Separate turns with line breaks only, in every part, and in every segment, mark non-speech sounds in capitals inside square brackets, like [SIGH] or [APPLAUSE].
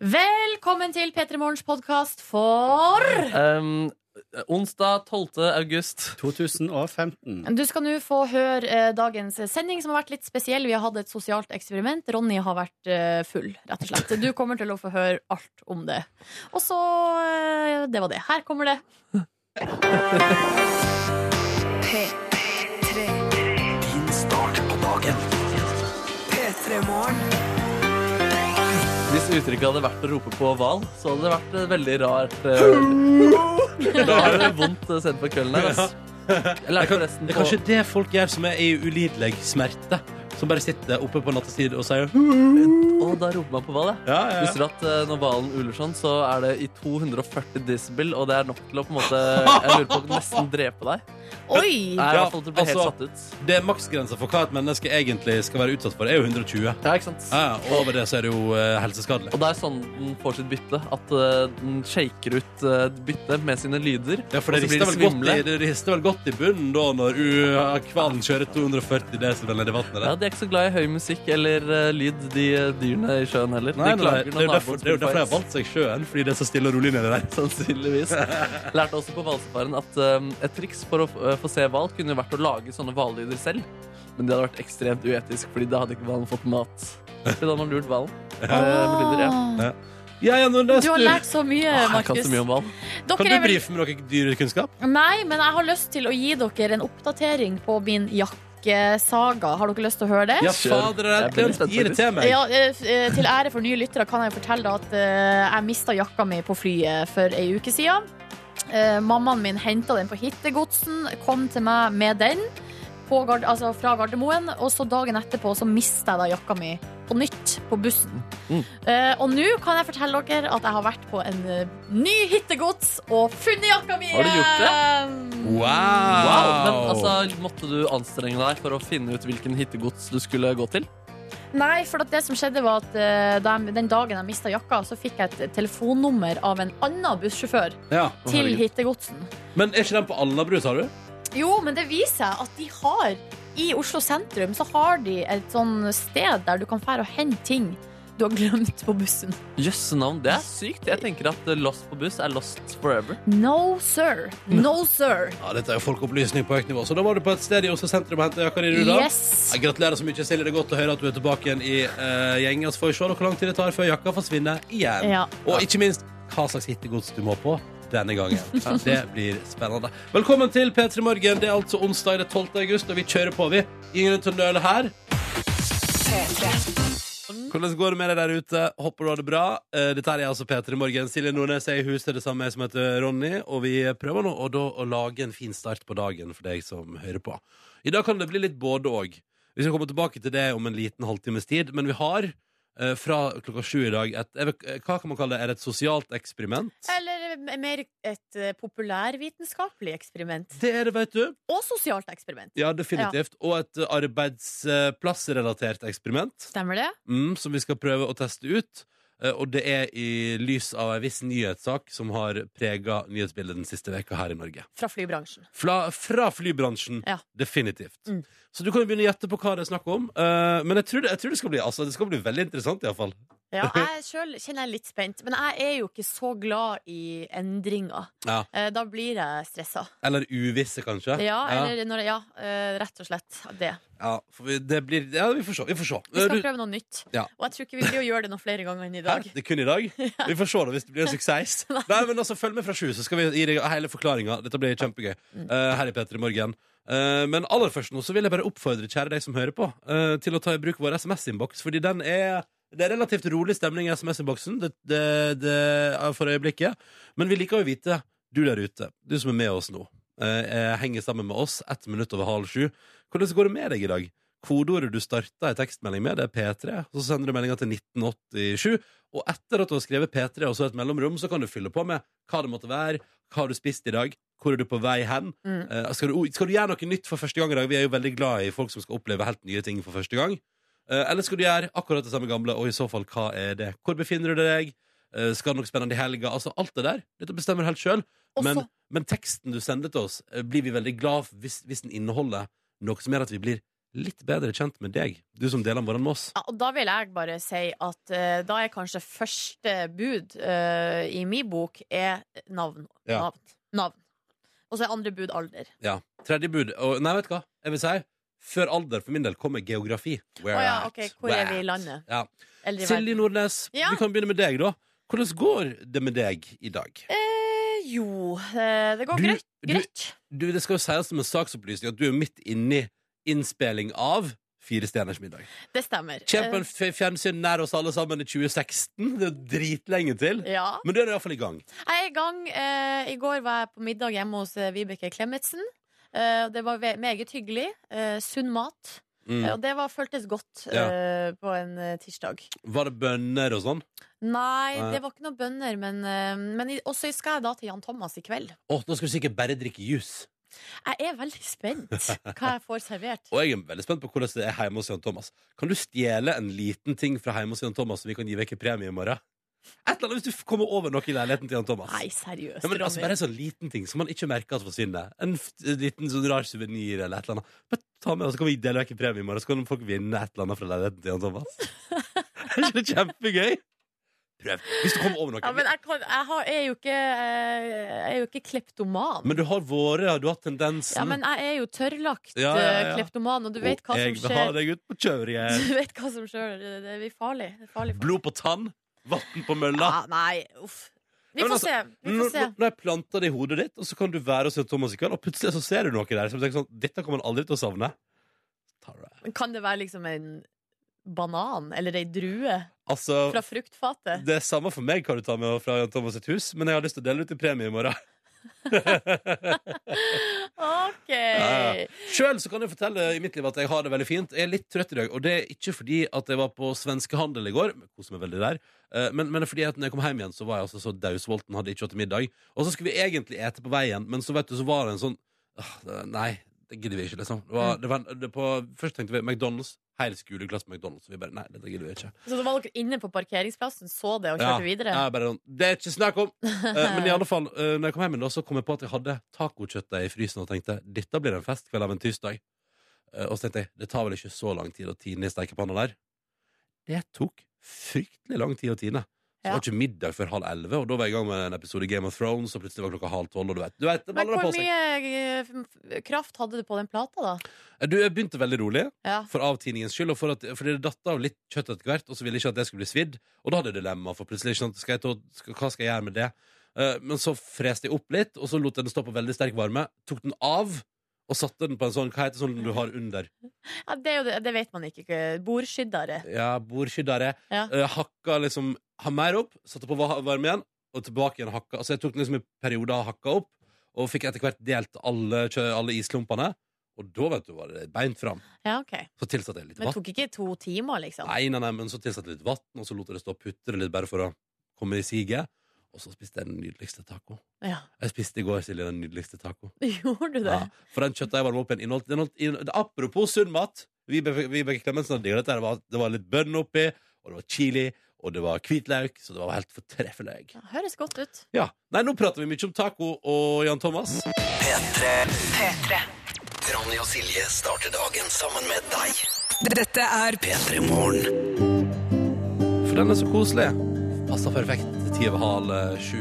Velkommen til P3 Morgens podkast for
Um, onsdag 12. august.
2015.
Du skal nå få høre eh, dagens sending, som har vært litt spesiell. Vi har hatt et sosialt eksperiment. Ronny har vært eh, full, rett og slett. Du kommer til å få høre alt om det. Og så eh, Det var det. Her kommer det. P3.
Din start på dagen.
Hvis uttrykket hadde vært å rope på hval, så hadde det vært eh, veldig rart. eh. [LAUGHS] Da er det vondt eh, sent på kvelden her. ass. Jeg lærte forresten
Det er
på
kanskje det folk gjør som er i ulidelig smerte. Som bare sitter oppe på nattetid og sier
Å, da roper man på hval, ja.
Ja, ja,
Visste du at eh, når hvalen uler sånn, så er det i 240 decibel, og det er nok til å på en måte [LAUGHS] Jeg lurer på nesten drepe deg.
Oi!
Nei,
Ja, altså- Det er maksgrensa for hva et menneske egentlig skal være utsatt for, er jo 120. Ja,
ikke sant?
ja, og over det så er det jo eh, helseskadelig.
Og det er sånn den får sitt bytte. At eh, den shaker ut uh, byttet med sine lyder.
Ja, for det rister,
de
vel godt i, det rister vel godt i bunnen da når uh, hvalen kjører 240 desibel ned i vannet.
Ja. De er ikke så glad i høy musikk eller uh, lyd, de eh, dyrene i sjøen heller.
Nei,
de
nei, det, er jo derfor, det er jo derfor jeg har valgt seg sjøen, fordi det er så stille og rolig nedi der. [LAUGHS]
Sannsynligvis. Lærte også på hvalsafaren at um, et triks for å f- uh, få se hval kunne vært å lage sånne hvallyder selv. Men det hadde vært ekstremt uetisk, Fordi da hadde ikke hvalen fått mat. Så da hadde man lurt hvalen. Eh, med lyder, ja.
Ja, ja, nå
Du har lært så mye,
kan
Markus.
hval.
Kan du brife med noe dyrekunnskap?
Nei, men jeg har lyst til å gi dere en oppdatering på min jakkesaga. Har dere lyst til å høre det?
Ja, fader,
Jeg er
gi det til meg.
Ja, eh, eh, til ære for nye lyttere kan jeg fortelle at eh, jeg mista jakka mi på flyet for ei uke siden. Eh, mammaen min henta den på hittegodsen, kom til meg med den på altså fra Gardermoen. Og så dagen etterpå så mista jeg da jakka mi på nytt på bussen.
Mm.
Eh, og nå kan jeg fortelle dere at jeg har vært på en eh, ny hittegods og funnet jakka mi! igjen!
Har du gjort det?
Wow!
Wow, men altså, Måtte du anstrenge deg for å finne ut hvilken hittegods du skulle gå til?
Nei, for det som skjedde var at eh, da jeg, den dagen jeg mista jakka, så fikk jeg et telefonnummer av en annen bussjåfør
Ja.
til
herregud.
hittegodsen.
Men er ikke den på Alnabru, sa du?
Jo, men det viser seg at de har I Oslo sentrum så har de et sånn sted der du kan fære og hente ting du har glemt på bussen.
Jøsse navn, det er sykt. Jeg tenker at Lost på buss er lost forever.
No, sir. No, sir.
Ja, Dette er jo folkeopplysning på høyt nivå. Så da var du på et sted i Oslo sentrum og henta jakka di, du, da?
Yes.
Ja, gratulerer så mye, Silje. Det er godt å høre at du er tilbake igjen i uh, gjengen. Så får vi se hvor lang tid det tar før jakka forsvinner igjen.
Ja.
Og ikke minst hva slags hittegods du må på denne gangen. [LAUGHS] Det blir spennende. Velkommen til P3 Morgen. Det er altså onsdag det er 12. august, og vi kjører på, vi. Ingen grunn til å nøle her. Hvordan går det med deg der ute? Håper du har det bra. Eh, Dette er altså Peter i Morgen. Silje Nordnes er i huset, det samme jeg som heter Ronny. Og vi prøver nå å, da, å lage en fin start på dagen for deg som hører på. I dag kan det bli litt både og. Vi skal komme tilbake til det om en liten halvtimes tid, men vi har fra klokka sju i dag et Hva kan man kalle det? Er det et sosialt eksperiment?
Eller mer et eh, populærvitenskapelig eksperiment.
Det er det, vet du.
Og sosialt eksperiment.
Ja, definitivt. Og et eh, arbeidsplassrelatert eksperiment.
Stemmer det?
mm, som vi skal prøve å teste ut. Eh, Og det er i lys av en viss nyhetssak som har prega nyhetsbildet den siste veka her i Norge.
Fra flybransjen.
Fra, fra flybransjen,
Ja.
definitivt.
Mm.
Så du kan jo begynne å gjette på hva det er snakk om. Eh, men jeg tror, det, jeg tror det, skal bli, altså, det skal bli veldig interessant, iallfall.
Ja, [LAUGHS] jeg sjøl kjenner jeg er litt spent, men jeg er jo ikke så glad i endringer.
Ja.
Eh, Da blir jeg stressa.
Eller uvisse, kanskje.
Ja, eller når, ja eh, rett og slett det.
Ja, vi, det blir, ja, vi får se. Vi får se.
Vi skal prøve noe nytt.
Ja.
Og jeg tror ikke vi blir å gjøre det noe flere ganger enn i
Hæ?
dag.
Det er kun i dag? [LAUGHS] Vi får se da, hvis det blir en suksess. [LAUGHS] Nei, men altså, Følg med fra sju, så skal vi gi deg hele forklaringa. Dette blir kjempegøy.
Mm.
eh, her i P3 Morgen. Men aller først nå så vil jeg bare oppfordre kjære deg som hører på, til å ta i bruk vår SMS-innboks, fordi den er det er relativt rolig stemning i SMS-boksen det, det, det, for øyeblikket. Men vi liker å vite, du der ute, du som er med oss nå, eh, henger sammen med oss ett minutt over halv sju. Hvordan går det med deg i dag? Kodeordet du starta ei tekstmelding med, det er P3. Så sender du meldinga til 1987. Og etter at du har skrevet P3 og så et mellomrom, så kan du fylle på med hva det måtte være, hva har du spist i dag, hvor er du på vei hen?
Mm.
Eh, skal, du, skal du gjøre noe nytt for første gang i dag? Vi er jo veldig glad i folk som skal oppleve helt nye ting for første gang. Eh, eller skal du gjøre akkurat det samme gamle, og i så fall, hva er det? Hvor befinner du deg? Eh, skal det noe spennende i helga? Altså alt det der. Dette bestemmer helt sjøl. Men, men teksten du sender til oss, eh, blir vi veldig glad hvis, hvis den inneholder noe som gjør at vi blir litt bedre kjent med deg, du som deler morgenen med oss.
Ja, og da vil jeg bare si at uh, da er kanskje første bud uh, i min bok er navn.
Ja.
Navn. navn. Og så er andre bud alder.
Ja. Tredje bud. Og, nei, vet du hva? Jeg vil si før alder for min del kommer geografi. Where oh,
ja,
at?
ok, hvor er vi i landet?
Ja. Silje Nordnes,
Ja.
vi kan begynne med deg, da. Hvordan går det med deg i dag?
Eh, jo, eh, det går
Du-
greit.
du-
greit.
Du, det skal jo sies som en saksopplysning at du er midt inni innspilling av Fire stjerners middag.
Det stemmer.
Kjempen
Eh,
fjernsyn nær oss alle sammen i 2016. Det er dritlenge til.
ja.
Men du er iallfall i gang.
Jeg er i gang. Eh, I går var jeg på middag hjemme hos Vibeke Klemetsen. Eh, det var meget hyggelig. Eh, sunn mat.
Mm.
Eh, og det var, føltes godt
Ja.
på en tirsdag.
Var det bønner og sånn?
Nei, det var ikke noen bønner, men, men i- også skal jeg da til Jan Thomas i kveld.
Oh, nå skal du sikkert bare drikke juice.
Jeg er veldig spent hva jeg får servert. [LAUGHS]
Og jeg er veldig spent på hvordan det er hjemme hos Jan Thomas. Kan du stjele en liten ting fra hjemme hos Jan Thomas som vi kan gi vekk premie i morgen? Et eller annet hvis du kommer over noe i leiligheten til Jan Thomas.
Nei, seriøst,
Ja, men altså, bare en sånn liten ting som man ikke merker at forsvinner. En liten sånn rar suvenir eller et eller annet. Bare ta med, og så kan vi dele vekk i premie i morgen, så kan folk vinne et eller annet fra leiligheten til Jan Thomas. [LAUGHS] er ikke det kjempegøy? Prøv. Hvis du kommer over noe.
Ja, men jeg, kan, jeg, har, jeg, er jo ikke, jeg er jo ikke kleptoman.
Men du har vært, du har tendensen.
Ja, men jeg er jo tørrlagt
Ja, ja,
eh, kleptoman, og du vet hva
og
som
jeg vil ha
skjer.
deg ut på kjøret. [LAUGHS]
Du vet hva som skjer. Det det blir farlig. Det farlig
Blod på tann, vann på mølla.
Ja, nei, uff. Vi får
altså,
se. Vi
Når,
får se.
når jeg planter det i hodet ditt, og så kan du være og se Thomas i kveld, og plutselig så ser du noe der som tenker sånn Dette kommer han aldri til å savne.
Men Kan det være liksom en banan eller ei drue
Altså,
fra fruktfatet?
det er samme for meg hva du tar med fra Jan Thomas sitt hus, men jeg har lyst til å dele ut i premie i morgen.
OK.
Ja. Sjøl så kan jeg fortelle i mitt liv at jeg har det veldig fint. Jeg er litt trøtt i dag, og det er ikke fordi at jeg var på svenskehandel i går, koser meg veldig der, eh, men, men fordi at når jeg kom hjem igjen, så var jeg altså så dausvolten, hadde ikke hatt middag. Og så skulle vi egentlig ete på veien, men så vet du, så var det en sånn Nei, det gidder vi ikke, liksom. Det var, det var, det på, først tenkte vi McDonald's. Hele skoleklasse på McDonald's. Og vi bare Nei, dette gidder vi ikke.
Så da var dere inne på parkeringsplassen, så det og kjørte videre?
Ja, bare sånn, det er ikke snakk om! uh, [LAUGHS] men i alle fall, uh, når jeg kom hjem, da, så kom jeg på at jeg hadde tacokjøttdeig i frysen og tenkte dette blir en festkveld av en tirsdag. Uh, og så tenkte jeg det tar vel ikke så lang tid å tine i stekepanna der. Det tok fryktelig lang tid å tine. Så
Ja.
var ikke middag før halv elleve, og da var jeg i gang med en episode i Game of Thrones, og plutselig var klokka halv tolv, og du vet, du vet
Men hvor mye eh, kraft hadde du på den plata, da?
Eh, Du, jeg begynte veldig rolig,
Ja.
for avtiningens skyld, og for at, fordi det datt av litt kjøtt etter hvert, og så ville jeg ikke at det skulle bli svidd, og da hadde jeg dilemma, for plutselig, sant, skal ta, skal, hva skal jeg gjøre med det? Eh, men så freste jeg opp litt, og så lot jeg den stå på veldig sterk varme, tok den av, og satte den på en sånn, hva heter sånn du har under?
ja det, er jo det, det vet man ikke. Bordskyddere.
Ja, bordskyddere.
Ja.
Eh, hakka liksom, ha mer opp, satte på va- varme igjen, og tilbake igjen hakka. Altså jeg tok den liksom i perioder hakka opp, og fikk etter hvert delt alle, kjø- alle isklumpene, og da vet du var det beint fram.
Ja, ok.
Så tilsatte jeg litt
Men
vann.
tok ikke to timer, liksom?
Nei, nei, nei, men så tilsatte jeg litt vann, og så lot jeg det stå og putre litt bare for å komme i siget. Og så spiste jeg den nydeligste taco.
Ja.
Jeg spiste i går, Silje, den nydeligste taco. [LAUGHS]
Gjorde du det?
Ja, for den kjøttet jeg varma opp igjen, inneholdt, inneholdt, inneholdt Apropos sunn mat. Vibeke Klemetsen hadde digget dette. Det var, det var litt bønn oppi, og det var chili, og det var hvitløk, så det var helt fortreffelig.
Ja, Høres godt ut.
Ja. Nei, nå prater vi mye om taco og Jan Thomas.
P3. Ronny og Silje starter dagen sammen med deg.
Dette er
P3 Morgen.
For den er så koselig. Passer perfekt til ti over halv eh, sju.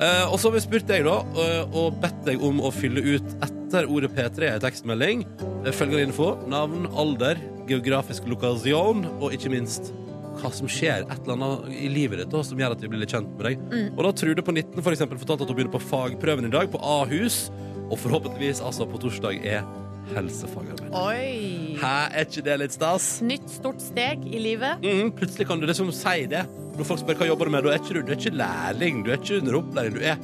Eh, og så har vi spurt deg, da, og, og bedt deg om å fylle ut etter ordet P3 i tekstmelding. Eh, Følgende info. Navn, alder, geografisk lokasjon, og ikke minst hva som skjer et eller annet i livet ditt da, som gjør at vi blir litt kjent med deg. Og da Trude på 19 for eksempel, fortalte at hun begynner på fagprøven i dag, på Ahus. Og forhåpentligvis altså på torsdag er helsefagarbeider.
Oi!
Hæ, er ikke det litt stas?
Nytt stort steg i livet.
Mm, plutselig kan du liksom si det. Når folk spør hva jobber du med, da er ikke du, du er ikke lærling, du er ikke under opplæring. Du er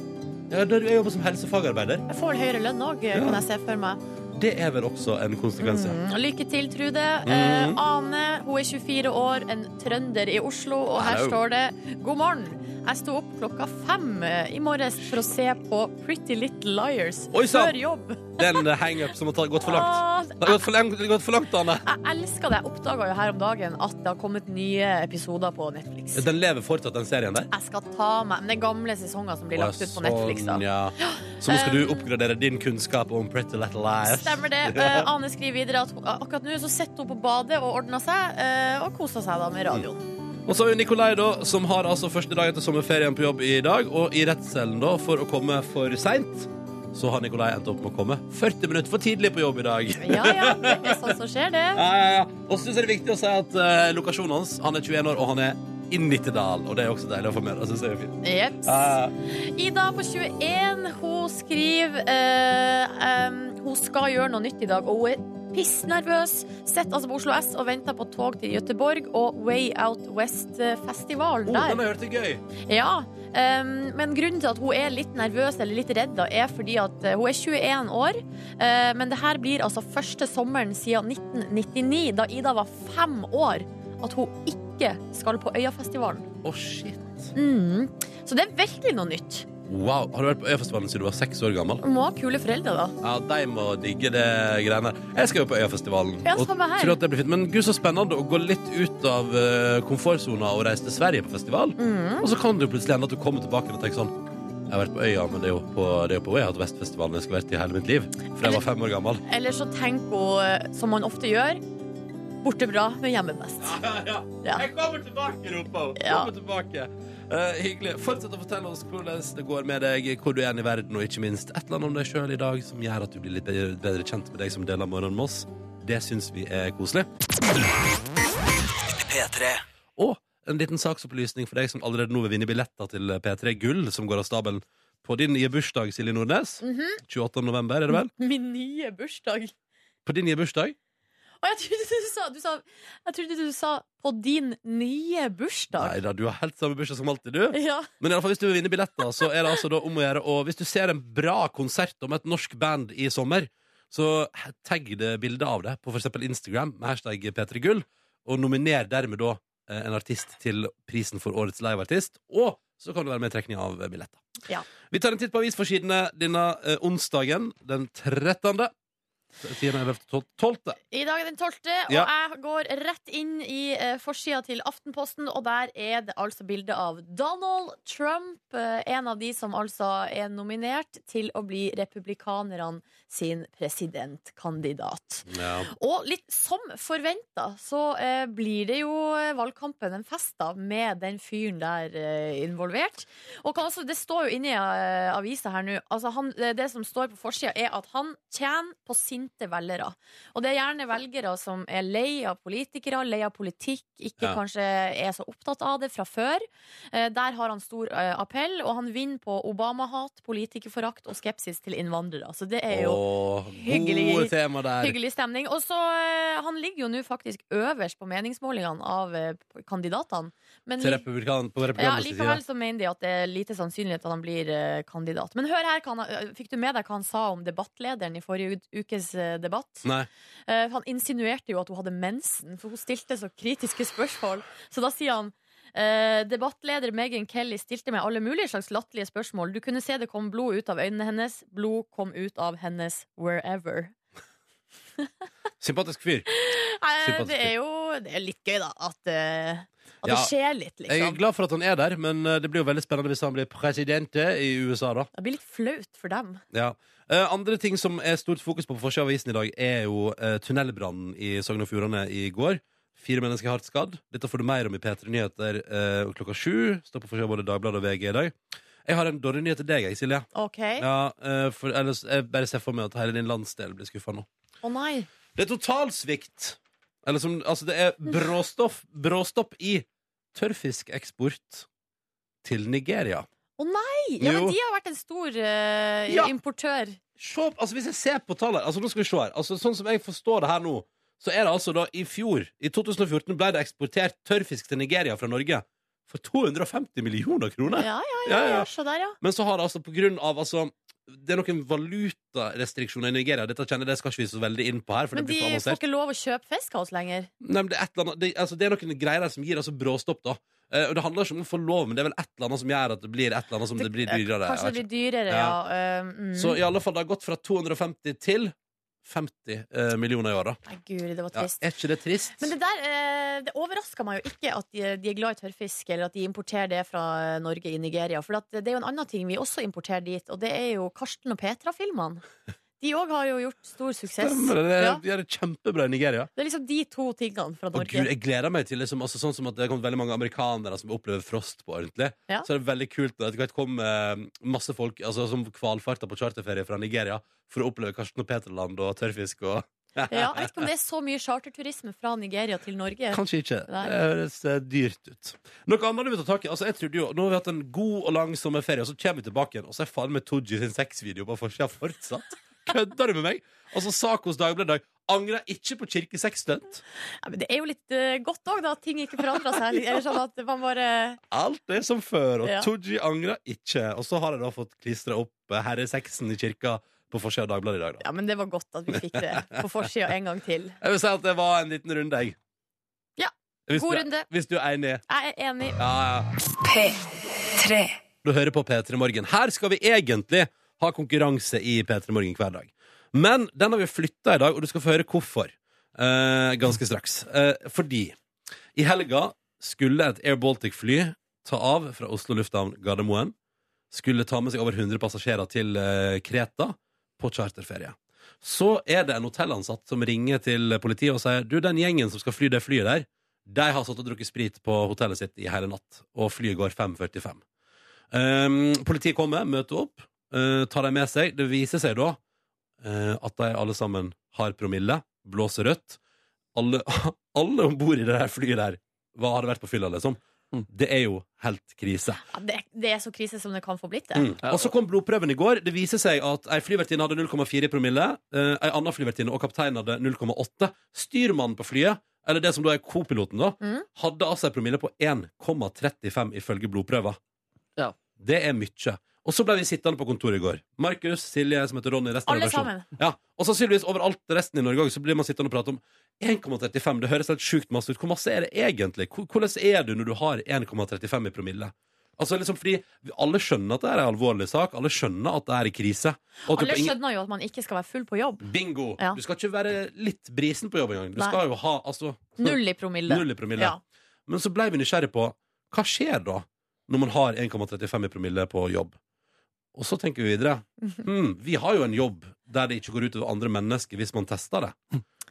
ja, du er jobber som helsefagarbeider.
Jeg får høyere lønn òg, kan jeg se for meg.
Det er vel også en konsekvens, ja.
Mm, Lykke til, Trude. Eh, Ane, hun er 24 år, en trønder i Oslo, og her
Hello.
står det God morgen. Jeg sto opp klokka fem eh, i morges for å se på Pretty Little Liars
Oi,
før jobb.
Det er en hangup som har gått for langt. Det har gått for langt, gått for langt Anne.
Jeg elsker det. Jeg oppdaga jo her om dagen at det har kommet nye episoder på Netflix.
Den lever fortsatt, den serien der.
Jeg skal ta meg Men det er gamle sesonger som blir lagt ut på Netflix. da
Sånn, ja. Så nå skal du oppgradere din kunnskap om Pretty Little Liars.
Stemmer det. [LAUGHS] Eh, Ane skriver videre at hun, akkurat nå så sitter hun på badet og ordner seg, eh, og koser seg da med radioen.
Og så har vi Nikolai, da, som har altså første dag etter sommerferien på jobb i dag. Og i redselen da, for å komme for seint, så har Nikolai endt opp med å komme 40 minutter for tidlig på jobb i dag.
Ja ja, det er sånn som skjer, det.
Ja, ja, ja. Og så syns jeg det er viktig å si at uh, lokasjonen hans Han er 21 år, og han er i Nittedal. Og det er også deilig å få med. Det synes det er fint. Ja, ja.
Ida på 21, hun skriver uh, um, Hun skal gjøre noe nytt i dag, og hun er pissnervøs. Sitter altså på Oslo S og venter på tog til Göteborg og Way Out West-festival
Oh, den har hørt det gøy.
Ja, um, men grunnen til at hun er litt nervøs eller litt redd, da, er fordi at eh, hun er 21 år. Uh, men det her blir altså første sommeren siden 1999, da Ida var fem år, at hun ikke skal på Øyafestivalen.
Å, shit.
Mm. Så det er virkelig noe nytt.
Wow. Har du vært på Øyafestivalen siden du var seks år gammel?
Hun må ha kule foreldre, da.
Ja, de må digge det greiene der. Jeg skal jo på Øyafestivalen.
Ja,
og tror at det blir fint. Men gud, så spennende å gå litt ut av uh, komfortsona og reise til Sverige på festival.
Mm.
Og så kan det jo plutselig hende at du kommer tilbake og tenker sånn Jeg har vært på Øya, men det er jo på, det er jo på Way Out West-festivalen jeg skal vært i hele mitt liv. For jeg var fem år gammel.
Eller så tenker hun, eh, som man ofte gjør, borte bra, men hjemme best. [LAUGHS] Ja.
Jeg kommer tilbake, roper hun.
Ja.
Kommer tilbake. Eh, hyggelig. Fortsett å fortelle oss hvordan det går med deg, hvor du er i verden, og ikke minst et eller annet om deg sjøl i dag som gjør at du blir litt bedre, bedre kjent med deg som deler morgenen med oss. Det syns vi er koselig.
P3.
Og en liten saksopplysning for deg som allerede nå vil vinne billetter til P3 Gull, som går av stabelen på din nye bursdag, Silje Nordnes. 28. november, er det vel?
Min nye bursdag.
På din nye bursdag.
Og jeg trodde du sa, du sa Jeg trodde du sa 'på din nye
Nei
bursdag'.
da, du har helt samme bursdag som alltid, du.
Ja.
Men i alle fall, hvis du vil vinne billetter, så er det altså da om å gjøre Og hvis du ser en bra konsert om et norsk band i sommer, så tagg det bildet av det på eksempel Instagram med hashtag P3gull, og nominer dermed da eh, en artist til prisen for årets liveartist. Og så kan du være med i trekning av billetter.
Ja.
Vi tar en titt på avisforsidene denne eh, onsdagen, den 13. 10. 11. 12.
I dag er den 12., og
Ja.
jeg går rett inn i uh, forsida til Aftenposten, og der er det altså bilde av Donald Trump, eh, en av de som altså er nominert til å bli republikanerne sin presidentkandidat.
Ja.
Og litt som forventa, så eh, blir det jo eh, valgkampen en fest da, med den fyren der eh, involvert. Og kan også, det står jo inne i eh, avisa her nå, altså han, det, det som står på forsida, er at han tjener på sinte velgere. Og det er gjerne velgere som er lei av politikere, lei av politikk, ikke
Ja.
kanskje er så opptatt av det fra før. Eh, der har han stor eh, appell, og han vinner på Obama-hat, politikerforakt og skepsis til innvandrere. Så det er jo
Åh,
hyggelig-. Hyggelig stemning. Og så eh, Han ligger jo nå faktisk øverst på meningsmålingene av kandidatene. Men
Til republikan, på
ja, likevel så mener de at det er lite sannsynlighet at han blir kandidat. Men hør her, han, fikk du med deg hva han sa om debattlederen i forrige ukes debatt?
Nei.
Eh, han insinuerte jo at hun hadde mensen, for hun stilte så kritiske spørsmål. Så da sier han eh, debattleder Megan Kelly stilte meg alle mulige slags latterlige spørsmål. Du kunne se det kom blod ut av øynene hennes. Blod kom ut av hennes wherever. [LAUGHS]
Sympatisk fyr. Sympatisk
det er jo det er litt gøy, da. At, uh, at
Ja.
det skjer litt,
Jeg er
liksom.
glad for at han er der, men eh, det blir jo veldig spennende hvis han blir president i USA, da.
Det blir litt flaut for dem.
Ja. Eh, andre ting som er stort fokus på på forsida av avisen i dag, er jo uh, tunnelbrannen i Sogn og Fjordane i går. Fire mennesker hardt skadd. Dette får du mer om i P3 Nyheter eh, klokka sju. Står på forsida av både Dagbladet og VG i dag. Jeg har en dårlig nyhet til deg, jeg, Silje.
OK? Å
Ja, eh, for ellers jeg bare ser for meg at hele din landsdel blir skuffa nå.
nei.
Det er totalsvikt. Eller som Altså, det er bråstoff, bråstopp i tørrfiskeksport til Nigeria.
Å nei! Ja,
Jo.
men de har vært en stor eh,
Ja.
importør.
Se, altså Hvis jeg ser på tallet altså Nå skal vi se her altså, Sånn som jeg forstår det her nå Så er det altså da i fjor I 2014 ble det eksportert tørrfisk til Nigeria fra Norge For 250 millioner kroner
Ja, ja, ja.
Ja, ja.
ja. Se der, ja.
Men så har det altså på grunn av altså, det er noen valutarestriksjoner i Nigeria. Dette kjenner jeg, det skal ikke vi så veldig inn på her.
Men
det
de får ikke lov å kjøpe fisk av oss lenger.
Nei, men det, er annet, det, altså, det er noen greier der som gir altså bråstopp, da. Eh, og det handler ikke om å få lov, men det er vel et eller annet som gjør at det blir et eller annet som det, blir dyrere.
Kanskje det blir dyrere, ja.
Ja.
Uh, mm.
Så i alle fall, det har gått fra 250 til 50 eh, millioner i år, da.
Nei, guri, det var
Ja,
trist.
er ikke det trist?
Men det der eh, Det overrasker meg jo ikke at de, de er glad i tørrfisk, eller at de importerer det fra eh, Norge i Nigeria. For at det er jo en annen ting vi også importerer dit, og det er jo Karsten og Petra-filmene. De òg har jo gjort stor suksess.
Stemmer det. De gjør det kjempebra i Nigeria.
Det er liksom de to tingene fra Norge.
Gud, jeg gleder meg til liksom, altså, Sånn som at det har kommet veldig mange amerikanere som opplever frost på ordentlig.
Ja.
Så er det veldig kult når det kommer eh, masse folk altså, som kvalfarter på charterferie fra Nigeria for å oppleve Karsten og Peterland og tørrfisk og [LAUGHS]
Ja, jeg vet ikke om det er så mye charterturisme fra Nigeria til Norge.
Kanskje ikke.
Nei.
Det høres eh, dyrt ut. Noe annet du vil ta tak i? Altså, jeg trodde jo, Nå har vi hatt en god og lang sommerferie, og så kommer vi tilbake igjen, og så er faen meg Tooji sin sexvideo på forsida fortsatt. Kødder du med meg? Altså, sak hos Dagbladet i dag. Angrer ikke på kirkesexstunt.
Ja, men det er jo litt uh, godt òg, da, at ting ikke forandrer seg. Eller sånn at man bare
Alt er som før, og
Ja.
Tooji angrer ikke. Og så har jeg da fått klistra opp eh, herresexen i kirka på forsida av Dagbladet i dag. Da.
Ja, men det var godt at vi fikk det på forsida en gang til.
Jeg vil si at det var en liten runde, jeg.
Ja,
Hvis
god
du,
runde.
Hvis du er enig.
Jeg er enig.
Ja, ja.
P3.
Du hører på P3 Morgen. Her skal vi egentlig ha konkurranse i P3 Morgen hver dag. Men den har vi flytta i dag, og du skal få høre hvorfor. Eh, ganske straks. Eh, fordi i helga skulle et Air Baltic-fly ta av fra Oslo lufthavn Gardermoen. Skulle ta med seg over 100 passasjerer til eh, Kreta på charterferie. Så er det en hotellansatt som ringer til politiet og sier Du, den gjengen som skal fly det flyet der, de har satt og drukket sprit på hotellet sitt i hele natt, og flyet går 5.45. Um, politiet kommer, møter opp, uh, tar de med seg. Det viser seg da uh, at de alle sammen har promille, blåser rødt. Alle, [LAUGHS] alle om bord i det der flyet der hva hadde vært på fylla, liksom.
Mm.
Det er jo helt krise.
Ja, det, det er så krise som det kan få blitt det.
Mm. Og så kom blodprøven i går. Det viser seg at ei flyvertinne hadde 0,4 promille. Uh, ei anna flyvertinne og kapteinen hadde 0,8. Styrmannen på flyet, eller det som da er co-piloten, da,
Mm.
hadde altså ei promille på 1,35 ifølge blodprøver.
Ja.
Det er mye. Og så ble vi sittende på kontoret i går. Markus, Silje, som heter Ronny, resten
Alle
av
sammen.
Ja, og sannsynligvis overalt resten i Norge også, så blir man sittende og prate om 1,35. Det høres helt sjukt masse ut. Hvor masse er det egentlig? Hvordan er du når du har 1,35 i promille? Altså liksom fordi alle skjønner at det er en alvorlig sak. Alle skjønner at det er i krise. Og
Alle skjønner jo at man ikke skal være full på jobb.
Bingo!
Ja.
Du skal ikke være litt brisen på jobb engang. Du
Nei.
skal jo ha altså,
Null i promille.
null i promille.
Ja.
Men så ble vi nysgjerrig på hva skjer da når man har 1,35 i promille på jobb. Og så tenker vi videre. [LAUGHS] Hmm, vi har jo en jobb der det ikke går ut over andre mennesker hvis man tester det.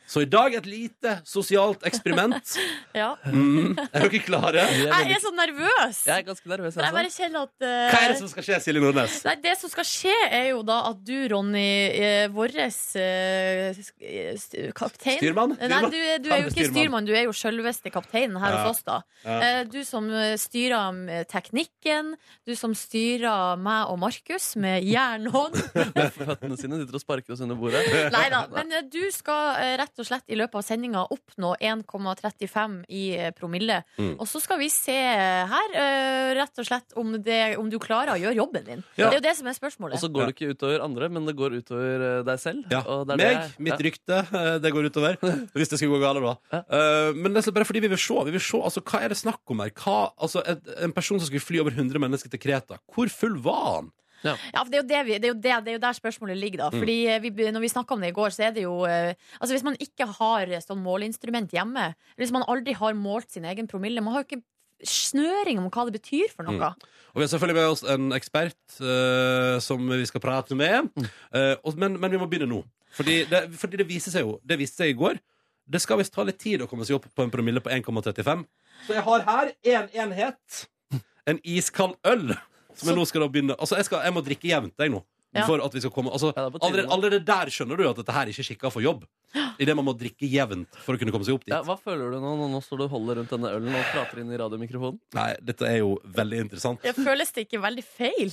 Så i dag et lite sosialt eksperiment. [LAUGHS]
Ja.
Mm. Er dere klare?
Jeg er,
så nervøs!
jeg er ganske nervøs.
Jeg bare
Altså.
kjenner at uh...
Hva er det som skal skje, Silje Nordnes?
Nei, Det som skal skje, er jo da at du, Ronny, eh, vår st- kaptein
Styrmann?
Nei, du, er- du er jo ikke
styrmann.
du er jo selveste kapteinen her
Ja.
hos oss. da
Ja.
Eh, Du som styrer teknikken, du som styrer meg og Markus med jernhånd. [LAUGHS]
Med føttene sine sitter og sparker oss under bordet. [LAUGHS]
Nei da. Men eh, du skal eh, rett og slett i løpet av sendinga oppnå 1,35 i eh, promille.
Mm.
Og så skal vi se her eh, rett og slett om, det, om du klarer å gjøre jobben din.
Ja.
Det er jo det som er spørsmålet.
Og så går det ikke utover andre, men det går utover eh, deg selv.
Ja.
Og det er
Meg,
det-
mitt rykte, eh, det går utover. [LAUGHS] Hvis det skulle gå galt, da.
Ja.
Eh, men det er bare fordi vi vil se. Vi vil se altså, hva er det snakk om her? Hva, altså, et, en person som skulle fly over 100 mennesker til Kreta, hvor full var han?
Ja, for det er, jo det vi, det, er jo det, det er jo der spørsmålet ligger. da
Mm.
Fordi eh, vi, Når vi snakka om det i går, så er det jo eh, Altså Hvis man ikke har sånn måleinstrument hjemme, eller hvis man aldri har målt sin egen promille Man har jo ikke snøring om hva det betyr for noe.
Og vi har selvfølgelig med oss en ekspert uh, som vi skal prate med. Uh, og, men, men vi må begynne nå. Fordi det, fordi det viser seg jo Det viste seg i går. Det skal visst ta litt tid å komme seg opp på en promille på 1,35. Så jeg har her én en enhet. En iskald øl. Som jeg nå skal da begynne Altså, jeg, skal, jeg må drikke jevnt, jeg nå.
Ja.
For at vi skal komme altså,
Ja, det er
allerede, allerede der skjønner du at dette her ikke er skikka for jobb. Idet man må drikke jevnt for å kunne komme seg opp dit.
Ja, hva føler du nå? Nå- står du og holder rundt denne ølen og prater inn i radiomikrofonen.
Nei, dette er jo veldig interessant.
Jeg føles det ikke veldig feil?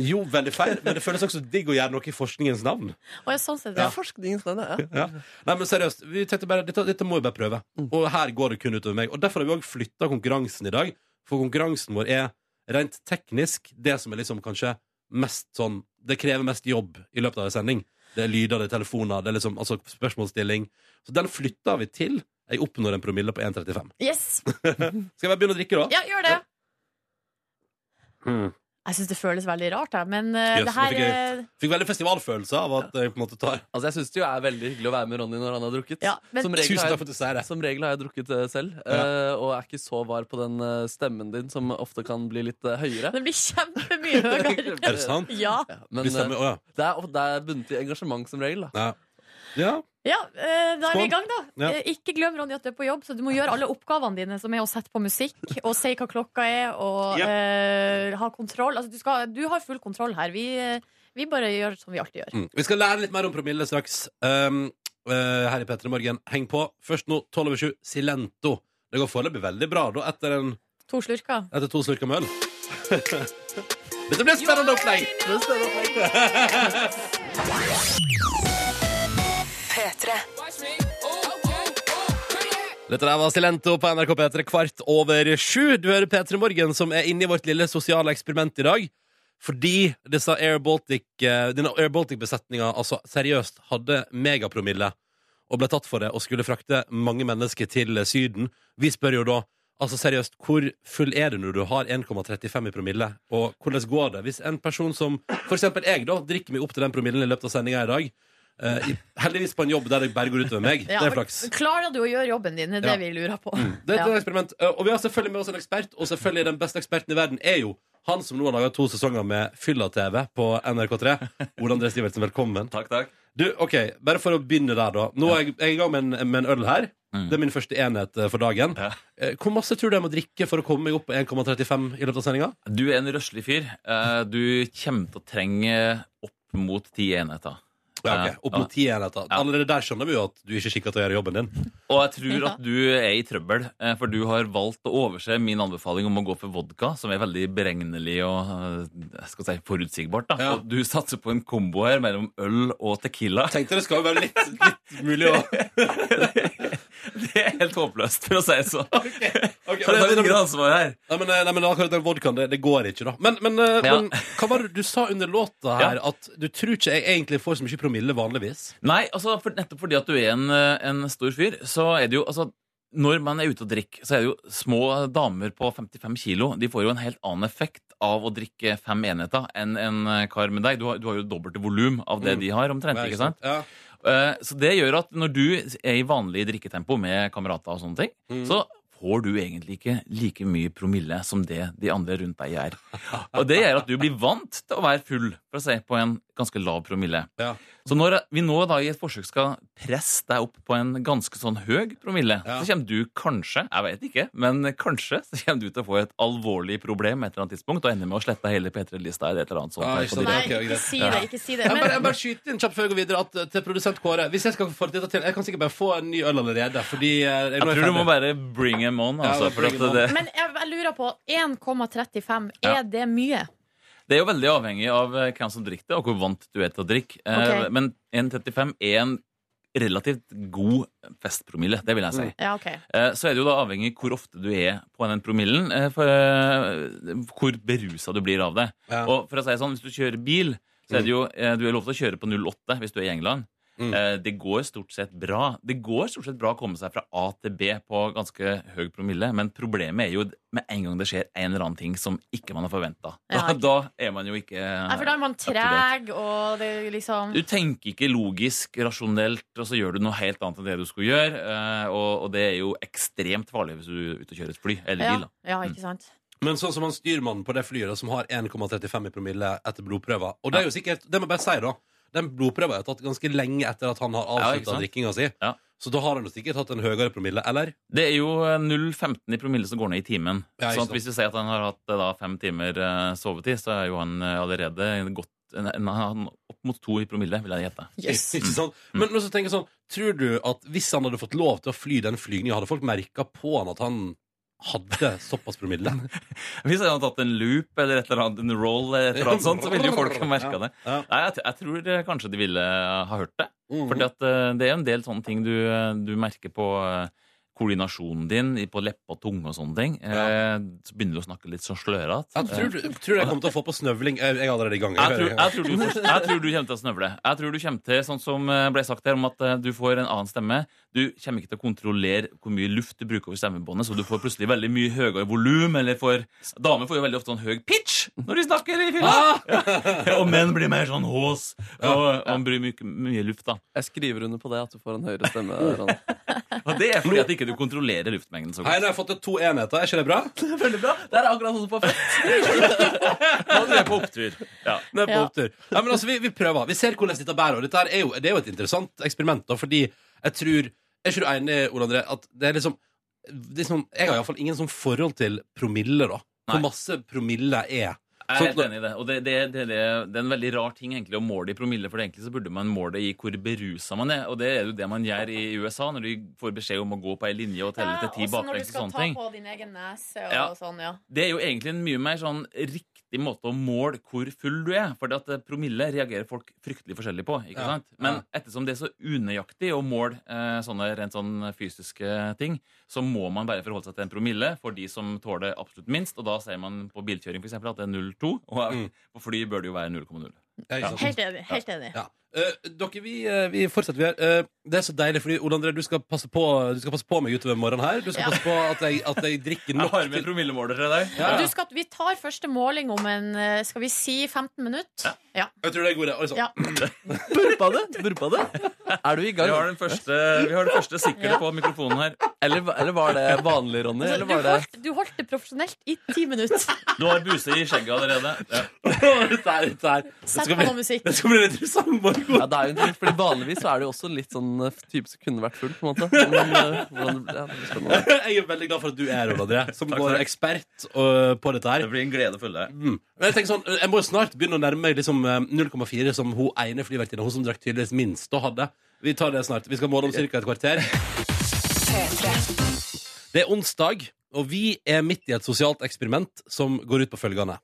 Jo, veldig feil, men det føles også digg å gjøre noe i forskningens navn.
Og jeg, sånn sett,
Det
ja.
forskningens navn, ja.
Ja. Nei, men seriøst, vi tenkte bare, dette, dette må vi bare prøve. Og her går det kun utover meg. Og Derfor har vi òg flytta konkurransen i dag. For konkurransen vår er rent teknisk det som er liksom kanskje mest sånn det krever mest jobb i løpet av en sending. Det er lyder, det er telefoner, det er liksom, altså spørsmålsstilling. Så den flytter vi til jeg oppnår en promille på 1,35.
Yes. [LAUGHS]
Skal jeg bare begynne å drikke, da?
Ja, gjør det.
Hmm.
Jeg syns det føles veldig rart, jeg. Men uh,
yes,
det her
fikk jeg-
eh,
Fikk veldig festivalfølelse av at jeg på en måte tar
Altså, jeg syns det jo er veldig hyggelig å være med Ronny når han har drukket.
Ja, men-
som, regel har jeg,
det.
som regel har jeg drukket eh, selv,
Ja.
uh, og er ikke så var på den stemmen din, som ofte kan bli litt uh, høyere.
Den blir kjempemye [LAUGHS] høyere.
Er det sant?
Ja.
Ja, men
Vi stemmer, oh, ja.
det, er, det er bundet i engasjement som regel. Da.
Ja. Ja.
eh, da er vi i gang, da.
Ja.
Eh, Ikke glem Ronny at du er på jobb, så du må gjøre alle oppgavene dine, som er å sette på musikk [LAUGHS] og si hva klokka er, og
Yep.
uh, ha kontroll. Altså, du, skal, du har full kontroll her. Vi, eh, vi bare gjør som vi alltid gjør.
Mm. Vi skal lære litt mer om promille straks. Um, uh, her i P3 Morgen. Heng på. Først nå, tolv over 7, Silento. Det går foreløpig veldig bra da, etter, en,
To slurker.
etter to slurker med øl. [LAUGHS] Dette blir spennende opplegg! [LAUGHS] Dette der var Silento på NRK P3 kvart over sju. Du hører P3 Morgen, som er inne i vårt lille sosiale eksperiment i dag. Fordi disse Air Baltic, eh, denne Air Baltic-besetninga altså, seriøst hadde megapromille og ble tatt for det og skulle frakte mange mennesker til Syden. Vi spør jo da altså seriøst, hvor full er du når du har 1,35 i promille? Og hvordan går det hvis en person som eksempel jeg da, drikker meg opp til den promillen i løpet av sendinga i dag? I, heldigvis på en jobb der det bare går utover meg.
Ja,
det er flaks.
Klarer du å gjøre jobben din? Det er det
Ja.
vi lurer på.
Det er et
Ja.
eksperiment. Uh, Og vi har selvfølgelig med oss en ekspert, og selvfølgelig den beste eksperten i verden er jo han som nå har laga to sesonger med Fylla-TV på NRK3. Ole André Sivertsen, velkommen.
Takk, takk.
Du, ok, Bare for å begynne der, da. Nå er jeg, jeg er i gang med en, med en øl her.
Mm.
Det er min første enhet eh, for dagen.
Ja.
Hvor masse tror du jeg må drikke for å komme meg opp på 1,35 i løpet av sendinga?
Du er en røslig fyr. Eh, Du kommer til å trenge opp mot ti enheter.
Ja, ok, Opp mot ti enheter.
Ja.
Allerede der skjønner vi jo at du ikke er skikka til å gjøre jobben din.
Og jeg tror at du er i trøbbel, eh, for du har valgt å overse min anbefaling om å gå for vodka, som er veldig beregnelig og eh, jeg skal si, forutsigbart. Da.
Ja.
Og du satser på en kombo her mellom øl og tequila.
Tenkte det skal jo være litt, litt mulig å [LAUGHS] [LAUGHS]
Det er helt håpløst, for å si det sånn.
Okay.
Okay. [LAUGHS] Så det
er
ingen ansvar her.
Nei, men, nei, men akkurat den vodkaen, det, det går ikke, da. Men, men, eh,
Ja.
men hva var det du sa under låta her? At du tror ikke jeg egentlig får så mye promille vanligvis?
Nei, altså for, nettopp fordi at du er en, eh, en stor fyr, så er det jo altså når man er ute og drikker, så er det jo små damer på 55 kilo. De får jo en helt annen effekt av å drikke fem enheter enn en eh, kar med deg. Du har, du har jo dobbelt volum av det
Mm.
de har, omtrent. ikke sant?
Ja.
Eh, Så det gjør at når du er i vanlig drikketempo med kamerater og sånne ting,
Mm.
så får du egentlig ikke like mye promille som det de andre rundt deg gjør. Og det gjør at du blir vant til å være full, for å si, på en ganske lav promille.
Ja.
Så når vi nå da i et forsøk skal presse deg opp på en ganske sånn høy promille,
Ja.
så kommer du kanskje, jeg vet ikke, men kanskje så kommer du til å få et alvorlig problem et eller annet tidspunkt og ender med å slette hele P3-lista eller et eller annet sånt.
Ja, ikke
Nei, ikke si det. Ikke si det.
Jeg bare, jeg bare skyter inn kjapt før jeg går videre at, eh, til produsent Kåre. Hvis jeg skal få dette til Jeg kan sikkert bare få en ny øl allerede. Fordi
Jeg,
Jeg er
tror du må bare bring em on.
Ja,
Altså, for at det,
men jeg, jeg lurer på 1,35.
Ja.
Er det mye?
Det er jo veldig avhengig av eh, hvem som drikker det, og hvor vant du er til å drikke. Eh,
Ok.
Men 1,35 er en relativt god festpromille, det vil jeg si.
Ja, ok.
Eh, Så er det jo da avhengig hvor ofte du er på den promillen, eh, for, eh, hvor berusa du blir av det.
Ja.
Og for å si det sånn, hvis du kjører bil, så er det jo eh, du er lov til å kjøre på 08 hvis du er i England.
Mm.
Eh, Det går stort sett bra. Det går stort sett bra å komme seg fra A til B på ganske høy promille, men problemet er jo med en gang det skjer en eller annen ting som ikke man har forventa. Da,
ja. [LAUGHS]
da er man jo ikke
Nei, for da er man treg, og det liksom
Du tenker ikke logisk, rasjonelt, og så gjør du noe helt annet enn det du skulle gjøre. eh, Og, og det er jo ekstremt farlig hvis du er ute og kjører et fly eller bil. da.
ja, ikke sant?
Men sånn som han styrmannen på det flyet da, som har 1,35 i promille etter blodprøver Og det er jo sikkert, det må jeg bare si da Den blodprøven er tatt ganske lenge etter at han har avslutta
ja,
drikkinga si.
Ja.
Så da har han jo sikkert hatt en høyere promille, eller?
Det er jo eh, 0,15 i promille som går ned i timen.
Ja,
så hvis vi sier at han har hatt eh, da, fem timer eh, sovetid, så er jo han eh, allerede gått han opp mot to i promille, vil jeg gjette.
Yes.
Sant? Men, men så tenker jeg sånn Tror du at hvis han hadde fått lov til å fly den flygninga, hadde folk merka på han at han hadde såpass promille? [LAUGHS]
Hvis han hadde tatt en loop eller et eller annet, en roll, eller et eller annet sånt, så ville jo folk ha merka det. Nei, jeg, jeg tror eh, kanskje de ville eh, ha hørt det.
For
Fordi eh, det er en del sånne ting du, du merker på koordinasjonen din på leppe og tunge og sånne ting. Ja. så begynner du å snakke litt så slørete.
Jeg tror, du- tror du jeg kommer til å få på snøvling. Jeg jeg er allerede i gang.
Jeg tror, jeg, tror du, jeg tror du kommer til å snøvle. Jeg tror du kommer til, sånn som ble sagt her, om at du får en annen stemme. Du kommer ikke til å kontrollere hvor mye luft du bruker over stemmebåndet, så du får plutselig veldig mye høyere volum, eller får Damer får jo veldig ofte en høy pitch når de snakker i fylla! Ja. Og menn blir mer sånn hås, og, man bryr mye, mye luft, da.
Jeg skriver under på det, at du får en høyere stemme. [LAUGHS]
Og det er fordi at ikke du kontrollerer luftmengden så
Hei,
godt.
nå har jeg fått til to enheter. Er ikke det bra? [LAUGHS]
Veldig bra. Det er akkurat sånn på fest. [LAUGHS]
Nå er på opptur. Ja.
Det er på
Ja.
opptur. Ja, men altså, vi, vi prøver. Vi ser hvordan dette bærer. Dette er jo, det er jo et interessant eksperiment, da, fordi jeg tror Er ikke du enig, Ole André, at det er liksom det er sånn, Jeg har iallfall ingen sånn forhold til promille, da. Hvor masse promille er.
Jeg er
Sånn
helt enig i det. Og det, det, det, det, det er en veldig rar ting egentlig å måle i promille, for egentlig så burde man måle i hvor berusa man er. Og det er jo det man gjør i USA, når du får beskjed om å gå på ei linje og telle til ti baklengs og sånne ting.
også når du skal ta
ting.
på din egen nese og
Ja.
sånn, ja.
Det er jo egentlig en mye mer sånn riktig måte å måle hvor full du er. For at eh, promille reagerer folk fryktelig forskjellig på. ikke
Ja,
sant? Men
ja.
ettersom det er så unøyaktig å måle eh, sånne rent sånn fysiske ting, så må man bare forholde seg til en promille for de som tåler absolutt minst. Og da sier man på bilkjøring for eksempel, at det er 0,2. Og
Mm.
på fly bør det jo være 0,0.
Ja.
Helt enig. Helt enig.
Ja. Eh, dere, vi, uh, vi fortsetter. Vi er, Uh, det er så deilig, fordi Ole André, du skal passe på, du skal passe på meg utover morgenen her. Du skal
Ja.
passe på at jeg, at jeg drikker
Jeg har med promillemåler til deg.
Ja.
Du skal, vi tar første måling om en eh, Skal vi si 15 minutter? Ja.
Jeg tror det er god idé.
Ja. [LAUGHS]
Burpa det? Burpa det? Er du i
Vi
gang?
har den første, vi har den første sikkert
Ja.
på mikrofonen her.
Eller, eller var det vanlig, Ronny?
Altså,
Eller
du,
var det
holdt, du holdt det profesjonelt i ti minutter.
Du har buse i skjegget allerede.
Her, [LAUGHS] her.
Sett
skal
på noe musikk.
det skal bli litt interessant.
Ja, det er jo interessant, fordi Vanligvis så er det jo også litt sånn eh, type som kunne vært full. på en måte Men eh, hvordan, ja, det blir.
Jeg er veldig glad for at du er her, som
Takk,
vår ekspert uh, på dette her.
Det blir en glede å følge deg.
Mm. Men jeg tenker sånn, jeg må jo snart begynne å nærme meg liksom eh, 0,4 som hun ene flyvertinna, hun som drakk tydeligvis minst, og hadde. Vi tar det snart. Vi skal måle om ca. et kvarter. Det er onsdag, og vi er midt i et sosialt eksperiment som går ut på følgende.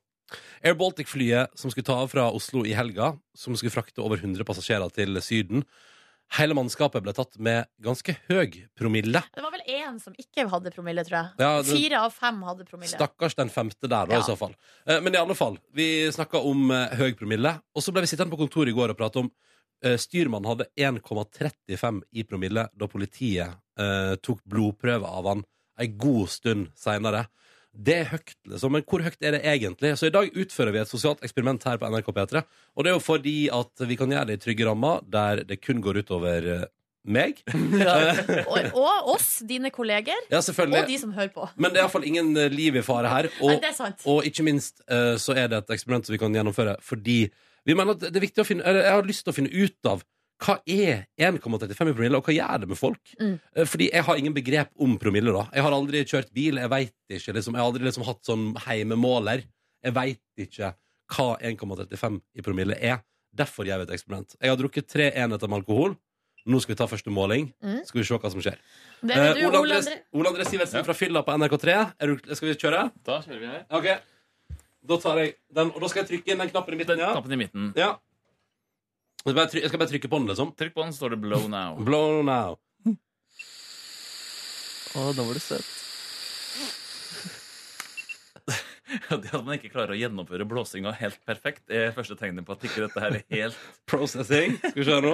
Air Baltic-flyet som skulle ta av fra Oslo i helga, som skulle frakte over 100 passasjerer til Syden, hele mannskapet ble tatt med ganske høy promille.
Det var vel én som ikke hadde promille, tror jeg.
Ja, det-
Fire av fem hadde promille.
Stakkars den femte der, da,
Ja.
i så fall. Eh, Men i alle fall, vi snakka om eh, høy promille, og så ble vi sittende på kontoret i går og prate om eh, Styrmannen hadde 1,35 i promille da politiet tok blodprøve av han ei god stund seinere. Det er høyt, liksom. Men hvor høyt er det egentlig? Så i dag utfører vi et sosialt eksperiment her på NRK P3. Og det er jo fordi at vi kan gjøre det i trygge rammer, der det kun går utover eh, meg. [LAUGHS] [LAUGHS]
Og, og oss, dine kolleger,
Ja,
og de som hører på.
Men det er iallfall ingen eh, liv i fare her. Og
Nei.
Og ikke minst eh, så er det et eksperiment som vi kan gjennomføre fordi vi mener at det er viktig å finne Jeg har lyst til å finne ut av hva er 1,35 i promille, og hva gjør det med folk?
Mm.
Eh, Fordi jeg har ingen begrep om promille. da Jeg har aldri kjørt bil, jeg vet ikke liksom, Jeg har aldri liksom hatt sånn heimemåler. Jeg veit ikke hva 1,35 i promille er. Derfor gjør vi et eksperiment. Jeg har drukket tre enheter med alkohol. Nå skal vi ta første måling.
Mm.
Skal vi se hva som skjer.
Det
Eh,
du,
Ole
Ole
André,
André.
Ole André Sivertsen
Ja.
fra Fylla på NRK3. Er du, skal vi kjøre?
Da kjører vi her.
Okay. da tar jeg den, og da skal jeg trykke inn den knappen i midten. Ja.
knappen i midten.
ja. Jeg, skal bare trykke, jeg skal bare trykke på den, liksom.
Trykk på den, så står det 'blow now'.
Blow now.
Å, da var du søt. [LAUGHS]
Det at man ikke klarer å gjennomføre blåsinga helt perfekt, er første tegnet på at ikke dette her er helt [LAUGHS]
Processing. Skal vi se nå.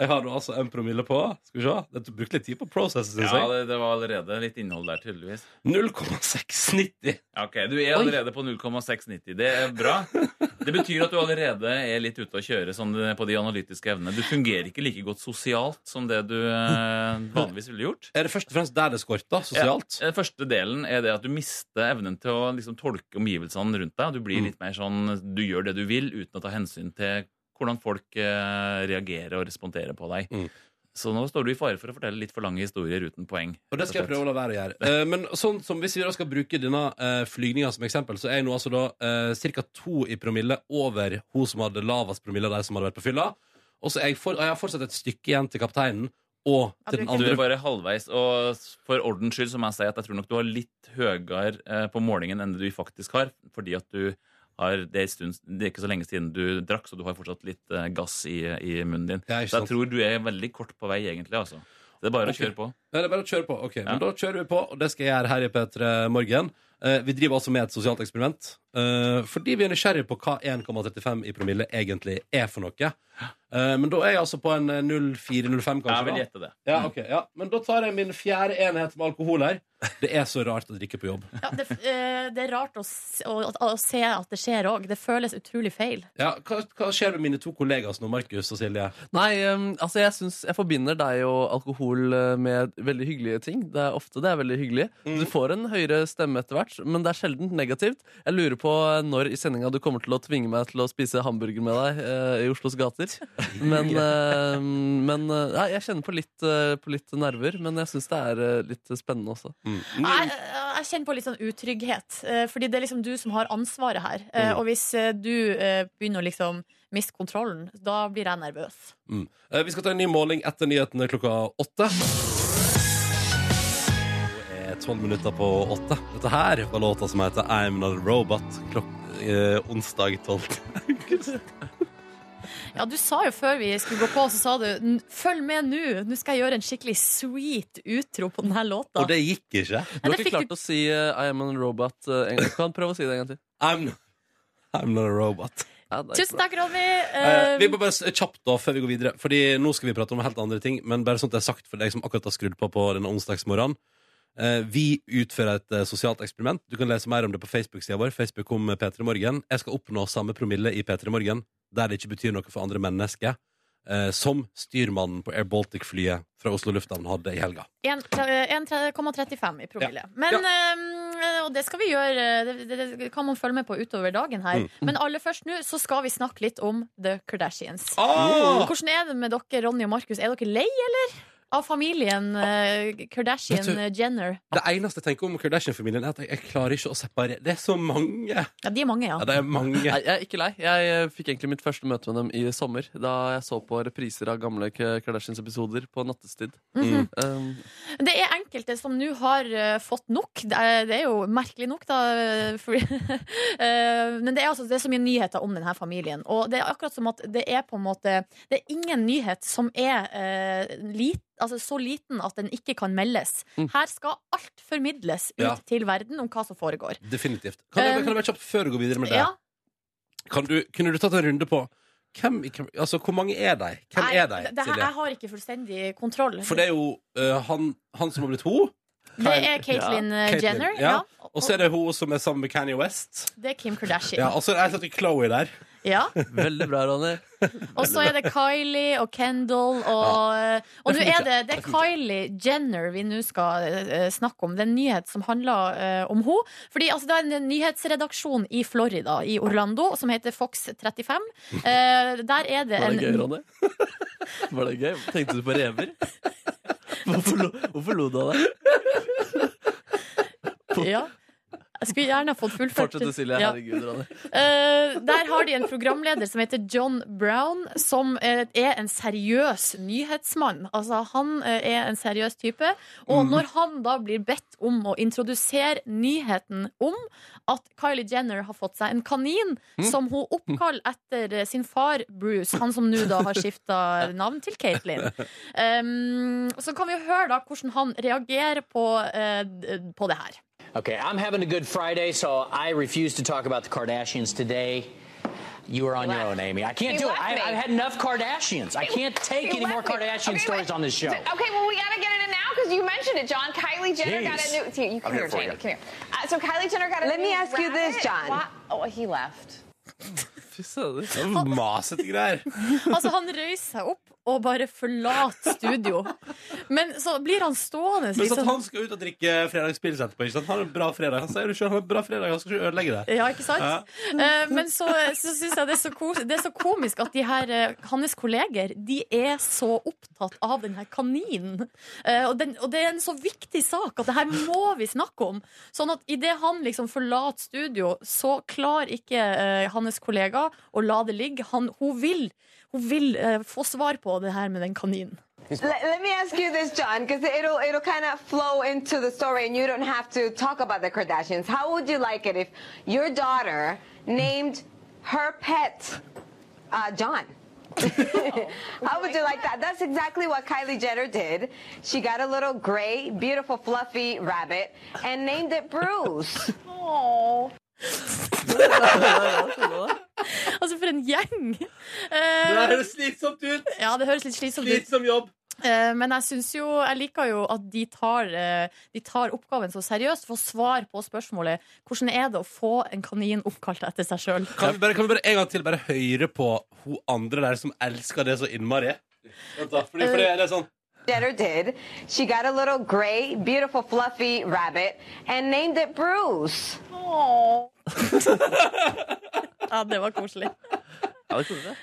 Jeg har nå altså en promille på. Skal vi se. Det brukte litt tid på processing.
Ja,
jeg.
det, det var allerede litt innhold der, tydeligvis.
0,690.
Ok, Du er allerede på 0,690. Det er bra. [LAUGHS] Det betyr at du allerede er litt ute å kjøre sånn på de analytiske evnene. Du fungerer ikke like godt sosialt som det du eh, vanligvis ville gjort.
Er det først og fremst der det skorter, sosialt?
Ja, den første delen er det at du mister evnen til å liksom, tolke omgivelsene rundt deg. Du blir
Mm.
litt mer sånn Du gjør det du vil uten å ta hensyn til hvordan folk eh, reagerer og responderer på deg.
Mm.
Så nå står du i fare for å fortelle litt for lange historier uten poeng.
Og det skal jeg prøve å la være å gjøre. Eh, men sånn som hvis vi da skal bruke denne uh, flygninga som eksempel, så er jeg nå altså da uh, ca. to i promille over hun som hadde lavest promille av de som hadde vært på fylla. Og så er jeg, for, og jeg har fortsatt et stykke igjen til kapteinen og til den
du er
Du er bare halvveis. Og for ordens skyld så må jeg si at jeg tror nok du har litt høyere eh, på målingen enn det du faktisk har. Fordi at du har det, er stund, det er ikke så lenge siden du drakk, så du har fortsatt litt eh, gass i, i munnen din. Så jeg
sant?
tror du er veldig kort på vei, egentlig. altså. Det er bare
okay.
å kjøre på.
Nei, det er bare å kjøre på. Ok,
Ja.
men Da kjører vi på, og det skal jeg gjøre her i P3 Morgen. Eh, vi driver altså med et sosialt eksperiment. eh, fordi vi er nysgjerrige på hva 1,35 i promille egentlig er for noe. Eh, men da er jeg altså på en eh, 0,4-0,5, kanskje.
Jeg vil gjette det.
Ja, okay, ja. Men da tar jeg min fjerde enhet med alkohol her. Det er så rart å drikke på jobb.
Ja, det, det er rart å, å, å se at det skjer òg. Det føles utrolig feil.
Ja, hva, hva skjer med mine to kollegaer nå, Markus og Silje?
Nei, um, altså jeg synes Jeg forbinder deg og alkohol med veldig hyggelige ting. Det er ofte det er veldig hyggelig. Du får en høyere stemme etter hvert, men det er sjelden negativt. Jeg lurer på uh, når i sendinga du kommer til å tvinge meg til å spise hamburger med deg uh, i Oslos gater. [LAUGHS] Men, uh, men uh, nei, jeg kjenner på litt, uh, på litt nerver, men jeg syns det er uh, litt spennende også.
Jeg, jeg kjenner på litt sånn utrygghet, eh, fordi det er liksom du som har ansvaret her. Eh, Og hvis eh, du eh, begynner å liksom miste kontrollen, da blir jeg nervøs.
Mm. Eh, Vi skal ta en ny måling etter nyhetene klokka åtte. Tolv minutter på åtte. Dette her var låta som heter I'm Not a Robot. Klok eh, onsdag 12. [LAUGHS]
Ja, du sa jo før vi skulle gå på, så sa du følg med nå, nå skal jeg gjøre en skikkelig sweet utro på denne låta.
Og det gikk ikke.
Du har
det
ikke
fikk
klart å si uh, I am a robot uh, en gang. Kan prøve å si det en gang til.
I'm, I'm not a robot.
Ja, det er
Tusen
ikke bra.
takk, Ronny.
Eh,
Eh,
vi må bare s- kjapt da før vi går videre Fordi nå skal vi prate om helt andre ting Men bare sånn at det er sagt for deg som akkurat har skrudd på på denne onsdagsmorgenen eh, Vi utfører et eh, sosialt eksperiment Du kan lese mer om det på Facebook-siden vår Facebook om P3 Morgen Jeg skal oppnå samme promille i P3 Morgen Der det ikke betyr noe for andre mennesker eh, Som styrmannen på Air Baltic-flyet Fra Oslo Lufthavn hadde i helga
1,35 i promille. Men, eh, og det skal vi gjøre, det, det, det kan man følge med på utover dagen her.
Mm.
Men aller først nå så skal vi snakke litt om The Kardashians.
ah!
Hvordan er det med dere, Ronny og Markus? Er dere lei, eller? Av familien eh,
Vet
Kardashian-Jenner?
Det eneste jeg tenker om Kardashian-familien Er at jeg, jeg klarer ikke å separere Det er så mange Ja,
Ja, de er mange, ja.
det er mange
Nei, jeg er ikke lei. Jeg eh, fikk egentlig mitt første møte med dem i sommer. Da jeg så på repriser av gamle K- Kardashians-episoder på nattestid.
Mhm.
Um,
Det er enkelte som nå har eh, fått nok. Det er, det er jo merkelig nok, da. eh, fordi- [LAUGHS] Eh, men det er, altså, det er så mye nyheter om denne familien. Og det er akkurat som at det er på en måte Det er ingen nyhet som er eh, lit, altså, så liten at den ikke kan meldes.
Mm.
Her skal alt formidles ut
Ja.
til verden om hva som foregår.
Definitivt Kan jeg,
Um,
kan jeg bare kjapt før du går videre med det
Ja,
Kan du, kunne du tatt en runde på hvem, hvem, altså, Hvor mange er de? Hvem
nei,
er de,
det, her,
Silje?
jeg har ikke fullstendig kontroll.
For det er jo øh, han, han som har blitt ho
Det er Caitlyn eh, Jenner.
ja.
Ja.
Og så er det hun som er sammen med Kanye West.
Det er Kim Kardashian.
Ja, og så er det Chloé der.
Ja. [LAUGHS]
veldig bra, Ronny.
Og så er det Kylie og Kendall og ja. Og nå er det, det er Kylie Jenner vi nå skal uh, snakke om. Det er en nyhet som handler uh, om henne. Fordi altså, det er en nyhetsredaksjon i Florida, i Orlando, som heter Fox 35. Uh, der er det
Var det gøy, Ronny? [LAUGHS] Var det gøy? Tenkte du på rever? Hvorfor lo, du av det?
Ja. Jeg skulle gjerne ha fått fullført.
Fortsett, Silje.
Ja.
Herregud, Ronny.
Uh, der har de en programleder som heter John Brown, som eh, er en seriøs nyhetsmann. Altså, han eh, er en seriøs type. Og når han da blir bedt om å introdusere nyheten om at Kylie Jenner har fått seg en kanin som hun oppkaller etter sin far Bruce, han som nå da har skifta navn til Caitlyn, um, [LAUGHS] så kan vi jo høre da hvordan han reagerer på, uh, på det her.
Okay, I'm having a good Friday, so I refuse to talk about the Kardashians today. You are on your
left.
own, Amy. I can't
You
do it. I, I've had enough Kardashians. I can't take
You
any more. Kardashian
Okay,
stories
wait.
on this show.
Okay, well, we gotta get it in now because you mentioned it, John. Kylie Jenner got a new. See, you come
I'm
here,
here
Jamie. Come here. Uh, so Kylie Jenner got a new.
Let me ask you this. John.
Why- Oh, he left. [LAUGHS]
Fy søren.
Det Masete greier. [LAUGHS]
Altså, han røyser seg opp og bare forlater studio. Men så blir han stående
Men så at han skal ut og drikke fredagspils etterpå. Ikke sant? Han har en bra fredag. Han sier du selv, han har en bra fredag, han skal ikke ødelegge det.
Ja, ikke sant? Eh, men så, så syns jeg det er, så kos, det er så komisk at de her, eh, hans kolleger de er så opptatt av den her kaninen. Eh, og, den, og det er en så viktig sak at det her må vi snakke om. Sånn at idet han liksom forlater studio, så klarer ikke eh, hans kollega å la det ligge. Han, hun vil, hun vil eh, få svar på det her med den kaninen.
Let, let me ask you this, John, because it'll it'll kind of flow into the story, and you don't have to talk about the Kardashians. How would you like it if your daughter named her pet uh, John? [LAUGHS] How would you like that? That's exactly what Kylie Jenner did. She got a little gray, beautiful, fluffy rabbit and named it Bruce. [LAUGHS] [LAUGHS]
Altså, for en gjeng!
Det
Eh,
høres slitsomt ut!
ja, det høres litt slitsomt ut.
Slitsom jobb.
Uh, Men jeg syns jo, jeg liker jo at de tar, uh, de tar oppgaven så seriøst for å svare på spørsmålet hvordan er det å få en kanin oppkalt etter seg sjøl.
Kan vi, bare, kan vi bare en gang til bare høre på hun andre der som elsker det så innmari? Vent da, fordi, fordi det er sånn
Jenner did. She got a little gray, beautiful, fluffy rabbit and named it Bruce. [LAUGHS]
Ja, det var koselig.
Ja, det koselig.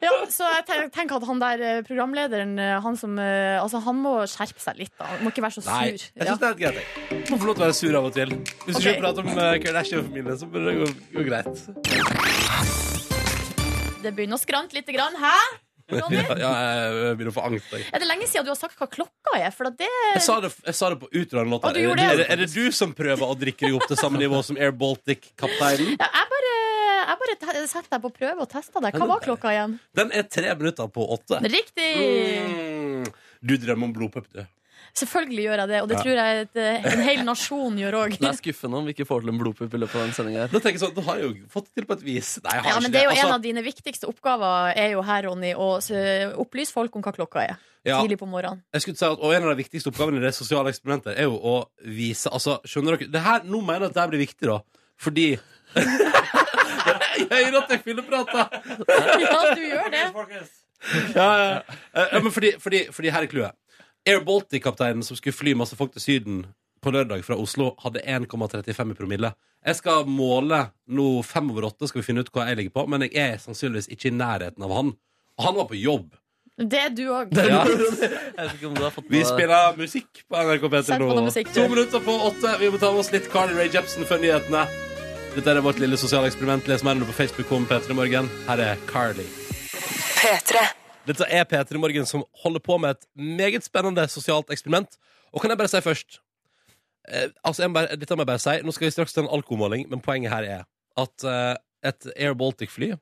Ja, så jeg ten- tenker at han der eh, programlederen, eh, han som eh, Altså, han må skjerpe seg litt, da. Han må ikke være så sur.
Nei, jeg
Ja.
det er helt greit. jeg. Må få lov til å være sur av og til. Hvis du
okay.
ikke prater om uh, Kardashian-familien, så burde det gå, gå greit.
Det begynner å skrante lite grann. Hæ? Ronny?
Ja, ja, jeg begynner å få angst. Jeg.
Er det lenge siden du har sagt hva klokka er? For det
Jeg sa det, jeg sa det på.
Å,
Er, er, er det du som prøver å drikke deg opp til samme nivå som Air Baltic-kapteinen?
ja, jeg bare, jeg bare setter deg på prøve og tester deg. Hva var klokka igjen?
Den er tre minutter på åtte.
Riktig!
Mm. Du drømmer om blodpupp, du.
Selvfølgelig gjør jeg det, og det
Ja.
tror jeg et, eh, en hel nasjon gjør òg.
Det er skuffende om vi ikke får til en blodpupp i løpet av den sendinga
Du tenker sånn, du har jeg jo fått det til på et vis. Nei, jeg har
Ja,
ikke
men det er jo
Altså,
En av dine viktigste oppgaver er jo her, Ronny, å opplyse folk om hva klokka er.
ja,
Tidlig på morgenen.
jeg skulle si at, og En av de viktigste oppgavene i det sosiale eksperimentet er jo å vise altså, Skjønner dere? Det her, nå mener jeg at det her blir viktig, da. Fordi Jeg hører at jeg fylleprater!
Ja, du gjør det.
Ja, ja. Eh, ja, men fordi, fordi, fordi her er clouet. Air Baltic-kapteinen som skulle fly masse folk til Syden på lørdag fra Oslo, hadde 1,35 i promille. Jeg skal måle nå fem over åtte, skal vi finne ut hva jeg ligger på, men jeg er sannsynligvis ikke i nærheten av han. Og han var på jobb.
Det er du òg.
Ja. [LAUGHS] Vi spiller musikk på NRK P3 nå. To minutter på åtte. Vi må ta med oss litt Carly Rae Jepsen før nyhetene. Dette er vårt lille sosiale eksperiment. Les mer om det på Facebook. om P3 Morgen. Her er Carly. Dette er P3 Morgen som holder på med et meget spennende sosialt eksperiment. Og kan jeg bare si først eh, altså bare, Dette må jeg bare si. Nå skal vi straks til en alkomåling, men poenget her er at eh, et Air Baltic-fly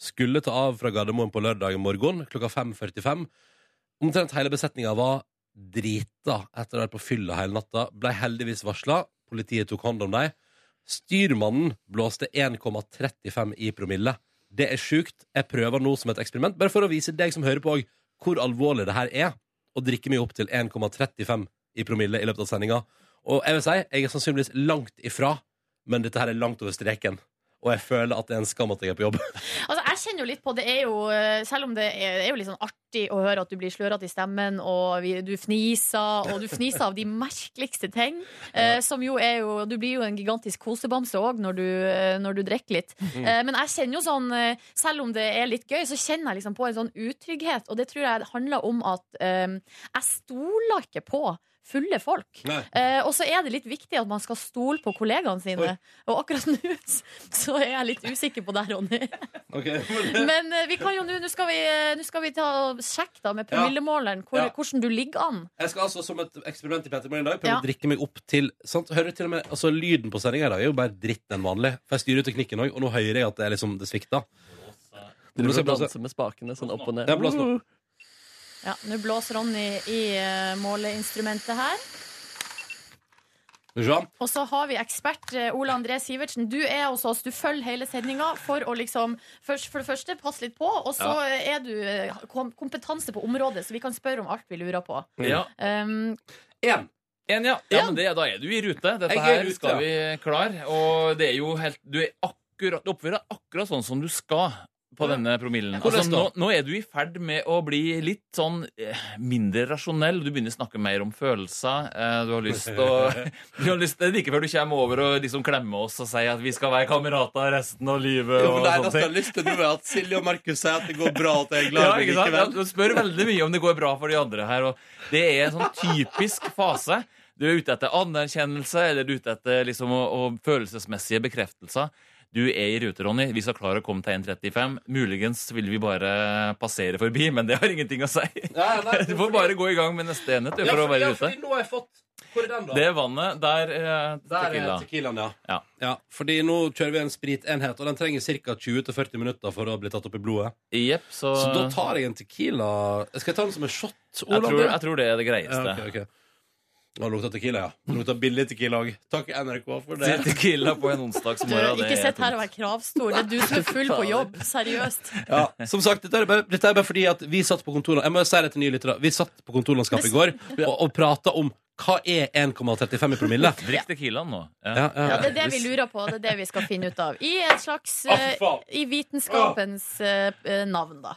skulle ta av fra Gardermoen på lørdag morgen klokka 5.45. Omtrent hele besetninga var drita etter å ha vært på fylla hele natta. Ble heldigvis varsla. Politiet tok hånd om dem. Styrmannen blåste 1,35 i promille. Det er sjukt. Jeg prøver nå som et eksperiment, bare for å vise deg som hører på hvor alvorlig det her er. Å drikke meg opp til 1,35 i promille i løpet av sendinga. Og jeg vil si, jeg er sannsynligvis langt ifra, men dette her er langt over streken. Og jeg føler at det er en skam at jeg er på jobb. [LAUGHS]
Altså, jeg kjenner jo litt på det er jo, eh, Selv om det er, det er jo litt sånn artig å høre at du blir slørete i stemmen, og vi, du fniser, og du fniser av de merkeligste ting. [LAUGHS] Eh, som jo er jo Du blir jo en gigantisk kosebamse òg når, du, eh, når du drikker litt. Eh, men jeg kjenner jo sånn eh, Selv om det er litt gøy, så kjenner jeg liksom på en sånn utrygghet, og det tror jeg handler om at eh, jeg stoler ikke på fulle folk. Eh, og så er det litt viktig at man skal stole på kollegaene sine. Og akkurat nå så er jeg litt usikker på deg, Ronny. Men eh, vi kan jo nå Nå skal vi, eh, nå skal vi ta og sjekke da med promillemåleren hvor,
Ja.
hvordan du ligger an.
Jeg skal altså som et eksperiment i Petter Morgen i dag prøve
Ja.
å drikke meg opp til sant? Hører du til og med, altså Lyden på sendinga i dag er jo bare dritt enn vanlig. For jeg styrer ut teknikken òg, og nå hører jeg at det er liksom det svikter.
Du
må skal
og danser med spakene sånn opp og ned.
Ja, blås nå.
Ja, Nå blåser Ronny i eh, måleinstrumentet her.
Jean.
Og så har vi ekspert eh, Ole André Sivertsen. Du er hos oss. Du følger hele sendinga for å liksom først, For det første passe litt på, og så er du eh, kom- kompetanse på området, så vi kan spørre om alt vi lurer på.
Ja,
Um,
En.
en, ja. ja men det, da er du i rute. Dette
Jeg er i
her
rute,
skal vi klare. Og det er jo helt Du er akkurat, du oppfører deg akkurat sånn som du skal på denne promillen. Altså, nå, nå er du i ferd med å bli litt sånn eh, mindre rasjonell. Du begynner å snakke mer om følelser. Eh, du har lyst til å [LAUGHS] har lyst, Det er like før du kommer over og liksom klemmer oss og sier at vi skal være kamerater resten av livet.
Jo,
og
det jeg har lyst til nå, at Silje og Markus sier at det går bra, at jeg er glad
Ja? Ja, du spør veldig mye om det går bra for de andre her. Og det er en sånn typisk fase. Du er ute etter anerkjennelse eller du er ute etter liksom, å, å følelsesmessige bekreftelser. Du er i rute, Ronny. Vi skal klare å komme til 1.35. Muligens vil vi bare passere forbi, men det har ingenting å si.
Nei, nei, [LAUGHS]
Du får bare gå i gang med neste enhet du,
Ja,
for å være
ja,
i rute.
fordi nå har jeg fått Hvor er den, da?
Det er vannet der eh,
Der
tequila.
er tequilaen, ja.
Ja.
ja. Fordi nå kjører vi en spritenhet, og den trenger ca. 20-40 minutter for å bli tatt opp i blodet.
Yep, så,
Så da tar jeg en tequila Skal jeg ta den som en shot?
jeg, tror, jeg tror det er det
ja,
greieste.
ok, ok. Å, det lukta tequila, ja. Det lukter billig tequila òg. Takk, NRK, for det.
Tequila på en onsdags
Du,
morgen.
ikke sitt her og vær kravstor. Det er du som er full på [LAUGHS] jobb. Seriøst.
Ja, som sagt, dette er, bare, dette er bare fordi at vi satt på kontoret Jeg må si det til nye lyttere. Vi satt på kontorlandskapet i går [LAUGHS] og, og prata om hva er 1,35 i promille.
Drikk tequilaen nå. Ja.
Ja, ja.
Ja, det er det vi lurer på. Det er det vi skal finne ut av. I et slags
faen.
I vitenskapens eh, navn, da.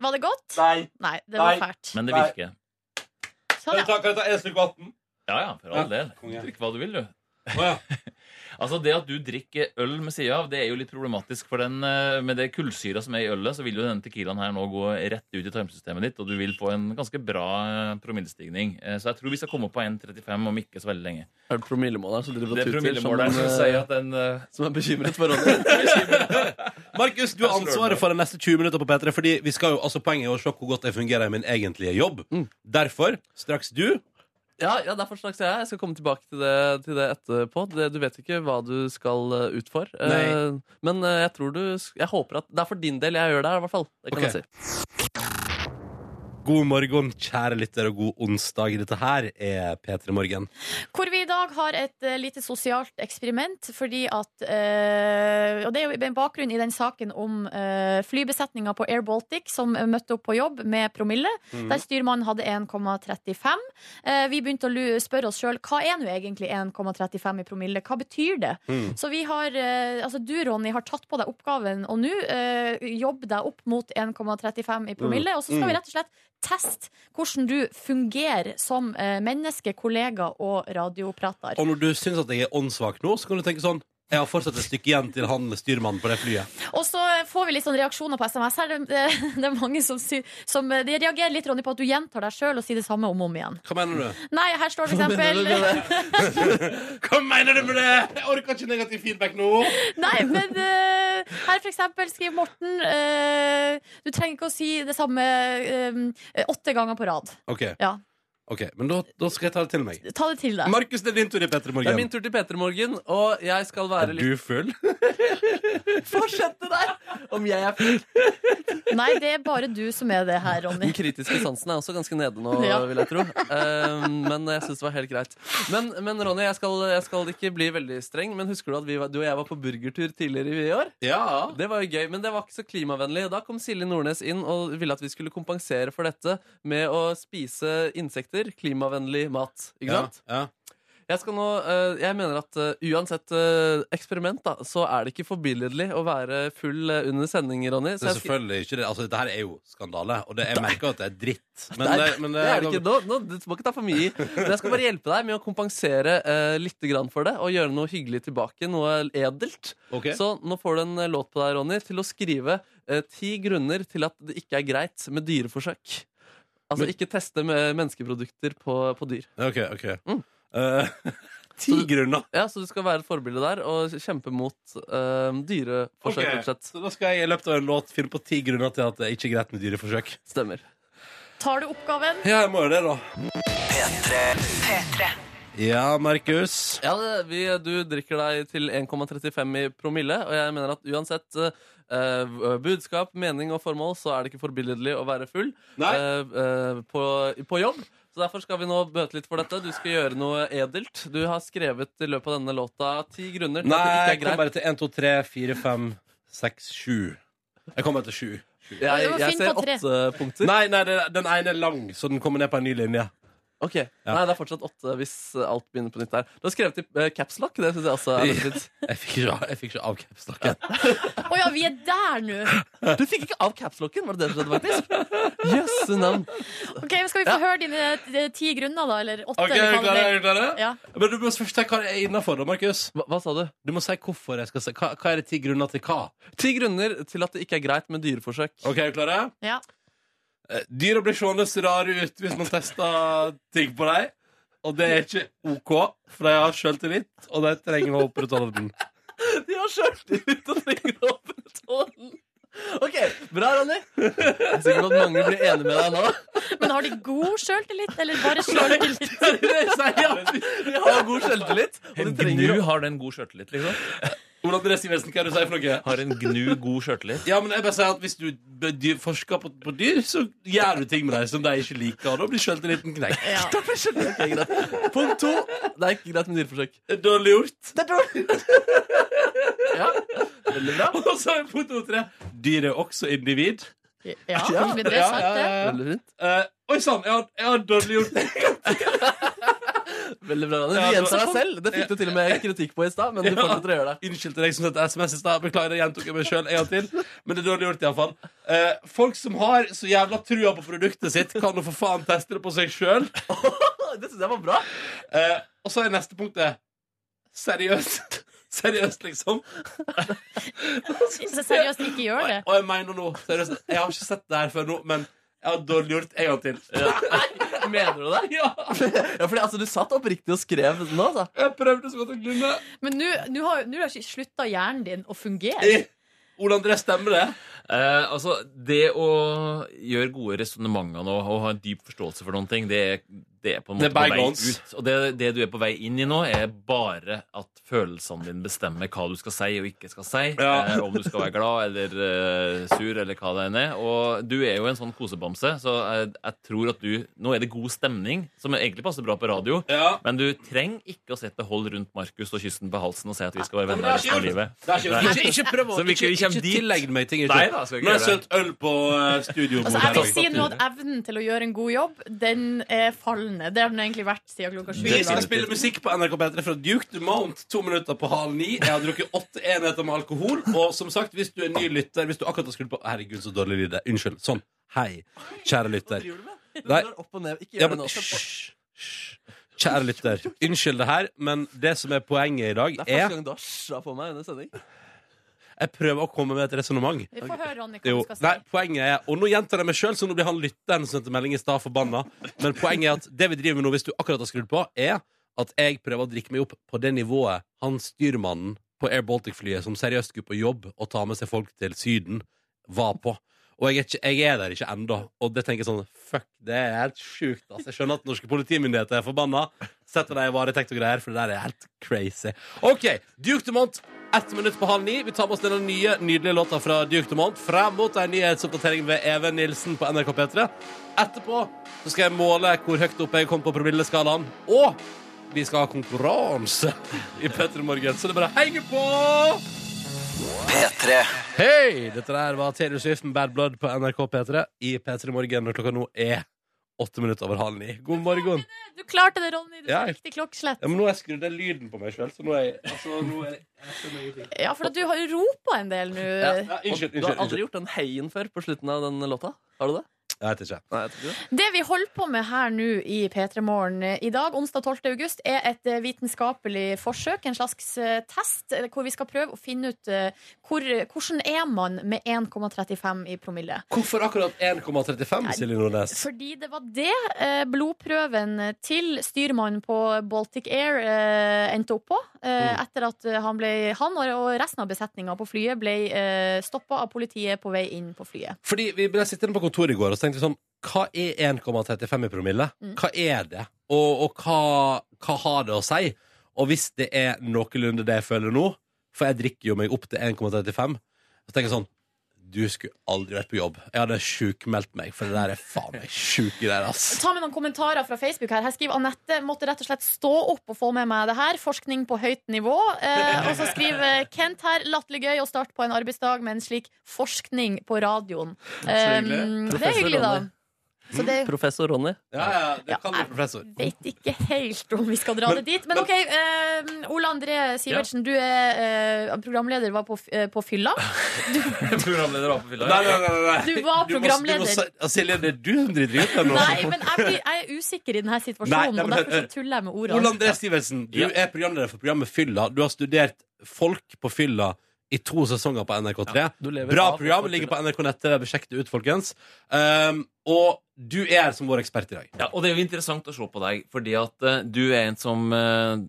Var det godt?
Nei.
Nei, det var fælt.
Men det virker.
Sånn, ja.
kan jeg ta en slurk vann?
Ja ja, for all del. Drikk hva du vil, du.
Å ja. [LAUGHS]
Altså Det at du drikker øl med sida av, det er jo litt problematisk. For den, eh, med det kullsyra som er i ølet, så vil jo denne tequilaen her nå gå rett ut i tarmsystemet ditt, og du vil få en ganske bra eh, promillestigning. Eh, Så jeg tror vi skal komme opp på 1,35 om ikke så veldig lenge.
Er det promillemåleren som driver og tuter? som,
som sier at den [LAUGHS]
som er bekymret for oss [LAUGHS]
Markus, du har ansvaret for de neste 20 minutter på P3. Fordi vi skal jo, altså Poenget er å se hvor godt jeg fungerer i min egentlige jobb. Derfor, straks du
Ja, ja, derfor snakker jeg. Jeg skal komme tilbake til det, til det etterpå. Det, du vet ikke hva du skal eh, ut for.
Nei.
Eh, men eh, jeg tror du Jeg håper at det er for din del jeg gjør det her, i hvert fall. Det kan
okay.
jeg si.
God morgen, kjære lytter, og god onsdag. Dette her er P3 Morgen.
Hvor vi i dag har et uh, lite sosialt eksperiment, fordi at uh, Og det er jo en bakgrunn i den saken om uh, flybesetninga på Air Baltic som eh, møtte opp på jobb med promille, der styrmannen hadde 1,35. Eh, vi begynte å spørre oss sjøl hva er nå egentlig 1,35 i promille, hva betyr det? Så vi har, eh, altså du Ronny har tatt på deg oppgaven, og nå uh, jobb deg opp mot 1,35 i promille, og så skal vi rett og slett teste hvordan du fungerer som eh, menneske, kollega og radioprater.
Og når du syns at jeg er åndssvak nå, så kan du tenke sånn Jeg har fortsatt et stykke igjen til han styrmannen på det flyet.
Og så får vi litt sånn reaksjoner på SMS her. Det, det, [LAUGHS] det er mange som, sy- som eh, de reagerer litt Ronny, på at du gjentar deg sjøl og sier det samme om og om igjen.
Hva mener du?
Nei, her står det for eksempel
Hva mener du med det?! [LAUGHS] Jeg orker ikke negativ feedback nå!
Nei, men eh, her for eksempel skriver Morten eh, Du trenger ikke å si det samme eh, åtte ganger på rad.
OK,
Ja,
ok, men da, da skal jeg ta det til meg.
Ta det til deg.
Markus, det er din tur i P3
Det er
Morgen.
min tur til P3 Morgen, og jeg skal være
Er
litt
du full? [LAUGHS]
Fortsette der! Om jeg er full.
Nei, det er bare du som er det her, Ronny.
Den kritiske sansen er også ganske nede nå,
Ja.
vil jeg tro. Eh, men jeg syns det var helt greit. Men, men Ronny, jeg skal, jeg skal ikke bli veldig streng, men husker du at vi var, du og jeg var på burgertur tidligere i år?
Ja.
Det var jo gøy, men det var ikke så klimavennlig. Da kom Silje Nordnes inn og ville at vi skulle kompensere for dette med å spise insekter. Klimavennlig mat. Ikke sant?
Ja.
Jeg, skal nå, eh, jeg mener at eh, uansett eh, eksperiment, da, så er det ikke forbilledlig å være full under sending, Ronny.
Det er selvfølgelig ikke det. Altså, dette her er jo skandale, og det, jeg merker at det er dritt. [LAUGHS] Men
det,
det, men
det er det ikke. Nå, nå, du må ikke ta for mye i. Jeg skal bare hjelpe deg med å kompensere uh, litt grann for det og gjøre noe hyggelig tilbake. Noe edelt.
Okay.
Så nå får du en låt på deg, Ronny, til å skrive ti grunner til at det ikke er greit med dyreforsøk. Altså
Men-
ikke teste med menneskeprodukter på, på dyr.
OK. ok
Mm. [LAUGHS]
Uh, Ti grunner.
Ja, Så du skal være et forbilde der og kjempe mot uh, dyreforsøk.
Ok,
rett.
Så da skal jeg i løpet av en låt finne på ti grunner til at det ikke er greit med dyreforsøk.
Stemmer.
Tar du oppgaven?
Ja, jeg må jo det, da. Ja, Markus.
Ja, det, vi, Du drikker deg til 1,35 i promille, og jeg mener at uansett eh, budskap, mening og formål, så er det ikke forbilledlig å være full
Nei.
eh, eh, på, på jobb. Så Derfor skal vi nå bøte litt for dette. Du skal gjøre noe edelt. Du har skrevet i løpet av denne låta ti grunner til
Nei,
at det
jeg
ikke
kom
er greit.
bare til 1, 2, 3, 4, 5, 6, 7. Jeg kom bare til 7.
Jeg, jeg ser
på tre.
åtte punkter.
Nei, nei, den den ene er lang, så den kommer ned på en ny linje.
Ok, Nei, det er fortsatt åtte hvis alt begynner på nytt der. Du har skrevet i uh, capslock. Det syns jeg også er fint.
Jeg fikk ikke, jeg fikk ikke av capslocken. [LAUGHS]
Å ja, vi er der nå!
Du fikk ikke av capslocken, var det det som skjedde, faktisk? Jøsse navn.
Ok, men Skal vi få høre dine eh, ti grunner, da? Eller åtte?
Ok,
eller
er du
klar?
Er du klare?
Ja.
Men du må først si hva det er innafor, da, Markus.
Hva, hva sa du?
Du må si hvorfor jeg skal si hva, hva er det ti grunner til hva?
Ti grunner til at det ikke er greit med dyreforsøk.
Ok, er du klare?
Ja.
Eh, Dyra blir seende rare ut hvis man tester ting på dem. Og det er ikke OK, for de har sjøltillit, og de trenger å opprettholde den. [LAUGHS]
De har sjøltillit og trenger å opprettholde den. OK, bra, Ronny. [LAUGHS] Jeg er sikker på at mange blir enige med deg nå. [LAUGHS]
Men har de god sjøltillit, eller bare sjøltillit?
De har god sjøltillit. Og de trenger å
har den god sjøltillit, liksom?
Ole André Sivertsen, hva er det du sier for noe?
Har en gnu god sjøltillit?
Ja, men jeg bare sier at Hvis du forsker på, på dyr, så gjør du ting med dem som de ikke liker. Og da blir selvtilliten knekt.
Ja. [LAUGHS]
Greit. Punkt to. Det er ikke greit med dyreforsøk.
Det Dårlig gjort.
Det er dårlig. [LAUGHS] Ja, veldig bra. [LAUGHS]
Og så er punkt to tre. Dyr er også individ.
Ja, men det sagt, det.
Veldig fint.
Uh, oi sann, jeg, har- jeg har dårlig gjort.
Veldig bra. Du gjentar deg selv. Det fikk du til og med kritikk på i stad, men du fortsetter å gjøre det.
Unnskyld til deg som sendte SMS i stad. Beklager, jeg gjentok meg sjøl en gang til. Men det er dårlig gjort, iallfall. Uh, folk som har så jævla trua på produktet sitt, kan jo for faen teste det på seg sjøl. [LAUGHS]
Det syns jeg var bra.
Eh, og så er neste punktet seriøst. [LAUGHS] Seriøst, liksom.
Seriøst, ikke gjør det.
Og jeg mener nå, seriøst, jeg har ikke sett det her før nå, men jeg har dårlig gjort en gang til.
Mener du det? [LAUGHS]
Ja, [LAUGHS]
Ja, fordi altså, Du satt oppriktig og skrev nå, altså.
jeg prøvde så godt å glemme.
Men nå har nå har ikke slutta hjernen din å fungere.
Hvordan Ole André, stemmer det?
Eh, altså, det å gjøre gode resonnementer nå og ha en dyp forståelse for noen ting, det er, det er på en måte på vei ut. Og det, det du er på vei inn i nå, er bare at følelsene dine bestemmer hva du skal si og ikke skal si.
Ja.
Eh, om du skal være glad eller eh, sur eller hva det enn er. Og du er jo en sånn kosebamse, så jeg, jeg tror at du Nå er det god stemning, som egentlig passer bra på radio.
Ja.
Men du trenger ikke å sette hold rundt Markus og kyssen på halsen og si at vi skal være venner
er
resten av livet.
Ikke, ikke, prøv å
ikke-
ikke, ikke tillegg meg ting.
Nei da, skal ikke
Nå har jeg
gjøre
sølt øl på uh, studio.
Altså, jeg vil si nå at evnen til å gjøre en god jobb, den er fallende. Det har den egentlig vært siden klokka sju.
Vi
i
skal
dag.
spille musikk på NRK P3 fra Duke Dumont to minutter på halv ni. Jeg har drukket åtte enheter med alkohol. Og som sagt, hvis du er ny lytter Hvis du akkurat har skrudd på Herregud, så dårlig lyd det er. Unnskyld. Sånn. Hei, kjære lytter.
Du
Nei.
opp og ned. Ikke
Ja,
gjør det
men,
nå.
Hysj, hysj. Kjære lytter. Unnskyld det her, men det som er poenget i dag,
Det er første
er
gang du har sja på meg under sending.
Jeg prøver å komme med et resonnement.
Vi får høre, Ronny, hva du skal si.
nei, poenget er Og nå gjentar jeg meg sjøl, så nå blir han lytteren som sendte melding i stad, forbanna. Men poenget er at det vi driver med nå, hvis du akkurat har skrudd på, er at jeg prøver å drikke meg opp på det nivået han styrmannen på Air Baltic-flyet, som seriøst skulle på jobb og ta med seg folk til Syden, var på. Og jeg er, ikke, jeg er der ikke ennå. Og det tenker jeg sånn Fuck, det er helt sjukt. Altså. Jeg skjønner at norske politimyndigheter er forbanna. Setter deg i varetekt og greier, for det der er helt crazy. OK, Duke Dumont. Ett minutt på halv ni. Vi tar med oss denne nye, nydelige låta fra Duke Dumont frem mot en nyhetsoppdatering ved Even Nilsen på NRK P3. Etterpå så skal jeg måle hvor høyt oppe jeg kom på promilleskalaen. Og vi skal ha konkurranse i P3 Morgen, så det er bare å henge på!
P3.
Hei! Dette der var Taylor Swift med Bad Blood på NRK P3 i P3 Morgen når klokka nå er åtte minutter over halv ni. God morgen.
Du klarte det, Ronny. Du
Ja.
fikk riktig klokkeslett.
Ja, men nå har jeg skrudd den lyden på meg sjøl, så nå er jeg, altså, nå er jeg, jeg.
Ja, for at du har ropa en del nå.
Ja,
Og
unnskyld,
du har aldri gjort den heien før på slutten av den låta? Har du det?
Jeg vet ikke.
Nei, jeg tror ikke det.
Det vi holder på med her nå i P3 Morgen i dag, onsdag 12. august, er et eh, vitenskapelig forsøk, en slags eh, test, eh, hvor vi skal prøve å finne ut hvor, hvordan er man med 1,35 i promille.
Hvorfor akkurat 1,35, Silje Nordnes?
Fordi det var det blodprøven til styrmannen på Baltic Air endte opp på. Eh, Etter at eh, han, ble, han og- resten av besetninga på flyet ble uh, stoppa av politiet på vei inn på flyet.
Fordi Vi ble sittende på kontoret i går og tenkte sånn Hva er 1,35 i promille?
Mm.
Hva er det? Og, og hva, hva har det å si? Og hvis det er noenlunde det jeg føler nå, for jeg drikker jo meg opp til 1,35, så tenker jeg sånn Du skulle aldri vært på jobb. Jeg hadde sjukmeldt meg, for det der er faen meg sjuke greier, ass.
Ta med noen kommentarer fra Facebook her. Her skriver Anette måtte rett og slett stå opp og få med meg det her. Forskning på høyt nivå. Eh, og så skriver Kent her latterlig gøy å starte på en arbeidsdag med en slik forskning på radioen. Eh, det er hyggelig, da. Så det
Professor Ronny.
Ja, ja, det
Ja,
kan bli professor.
vet ikke helt om vi skal dra
Men-
det dit. Men OK, eh, Ole André Sivertsen, du er eh, programleder, var på, f- eh, på fylla. [LAUGHS]
Programleder var på fylla.
Nei, nei, nei, nei.
Du var
må- du må
programleder.
si- Silje, det er du som driter ut her nå.
Nei, men jeg, blir, jeg er usikker i denne situasjonen,
Nei, nei, men-
og derfor så tuller jeg med
Ole
ordene.
André Stivelsen, du
Ja.
er programleder for programmet Fylla. Du har studert folk på fylla i to sesonger på NRK3.
Ja,
Bra program, ligger på NRK Nettet. Sjekk det ut, folkens. Um, og du er som vår ekspert i dag.
Ja, og det er jo interessant å se på deg, fordi at uh, du er en som uh,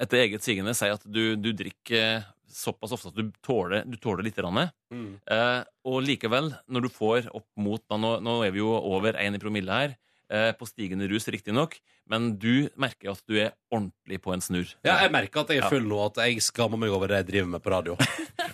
etter eget sigende sier at du, du drikker såpass ofte at du tåler, du tåler litt.
Mm.
Uh, og likevel, når du får opp mot da, nå, nå er vi jo over 1 i promille her, eh, på stigende rus riktignok, men du merker at du er ordentlig på en snurr.
Ja, jeg merker at jeg er full nå, at jeg skammer meg over det jeg driver med på radio. [LAUGHS]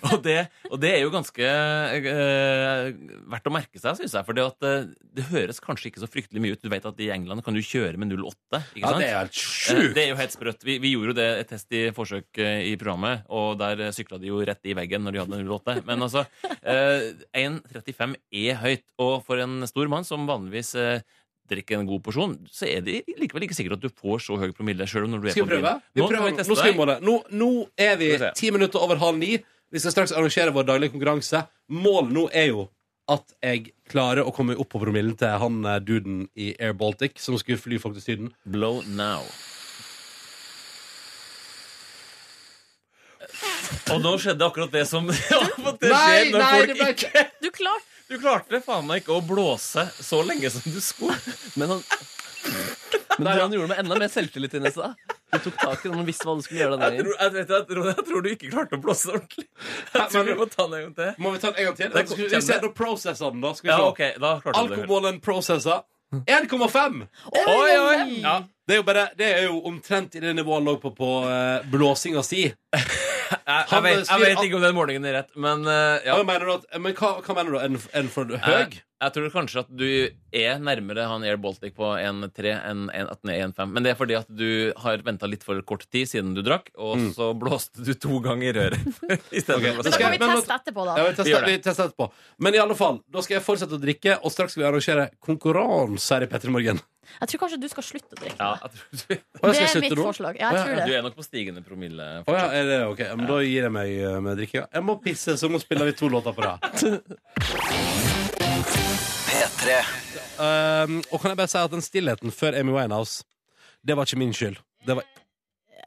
Og det, og det er jo ganske uh, verdt å merke seg, syns jeg. For det, at, uh, det høres kanskje ikke så fryktelig mye ut. Du vet at i England kan du kjøre med 08. Ikke
Ja, det er helt
Eh,
sjukt!
Det er jo helt sprøtt. Vi, vi gjorde jo det et test i forsøk eh, i programmet, og der sykla de jo rett i veggen når de hadde 08. Men altså, uh, 1,35 er høyt. Og for en stor mann som vanligvis eh, drikker en god porsjon, så er det likevel ikke sikkert at du får så høy promille sjøl når du er
Skal vi prøve? Vi
Nå
prøver.
vi
Nå, skal vi måle. Nå, nå er vi ti minutter over halv ni. Vi skal straks arrangere vår daglige konkurranse. Målet nå er jo at jeg klarer å komme opp på promillen til han eh, duden i Air Baltic som skulle fly folk til Syden.
Blow now. Og nå skjedde akkurat det som [LAUGHS] ja, det
Nei,
når
nei,
folk
det ble
ikke
Du klarte
Du klarte faen meg ikke å blåse så lenge som du skulle.
Men han Men han gjorde med enda mer selvtillit i nesa. Du tok tak i den og visste hva du skulle gjøre den
Jeg tror, jeg, vet, jeg, tror, jeg tror du ikke klarte å blåse ordentlig. Jeg tror vi må ta den en gang til.
Må vi ta den en gang til?
Det
Skal vi
ser
se, prosessene den, da. Skal vi
Ja,
se.
ok, da.
Alkoholen processer 1,5!
Oi, oi! Ja.
Det er jo bare Det er jo omtrent i det nivået han lå på på uh, blåsinga si.
Jeg, vet, ikke om den målingen er rett, men eh, ja.
Mener du at, men hva, hva mener du? En, en for høy?
Jeg, tror kanskje at du er nærmere han Air Baltic på 1,3 enn at den er 1,5. Men det er fordi at du har venta litt for kort tid siden du drakk, og så blåste du to ganger røret. [LAUGHS] I stedet
Ok,
for å
Men da
skal
kan vi teste etterpå, da.
Ja, vi, tester, vi tester etterpå. Men i alle fall, da skal jeg fortsette å drikke, og straks skal vi arrangere konkurranse her i P3 Morgen.
Jeg tror kanskje du skal slutte å drikke.
Ja, jeg tror du,
Det er mitt
nå?
forslag. Ja, jeg tror det.
du er nok på stigende promille.
Oh, ja, er det ok? Men Da gir jeg meg eh, med drikkinga. Jeg må pisse, så nå spiller vi to låter på rad. [LAUGHS]
P3.
Um, og kan jeg bare si at den stillheten før Amy Winehouse, det var ikke min skyld. Det var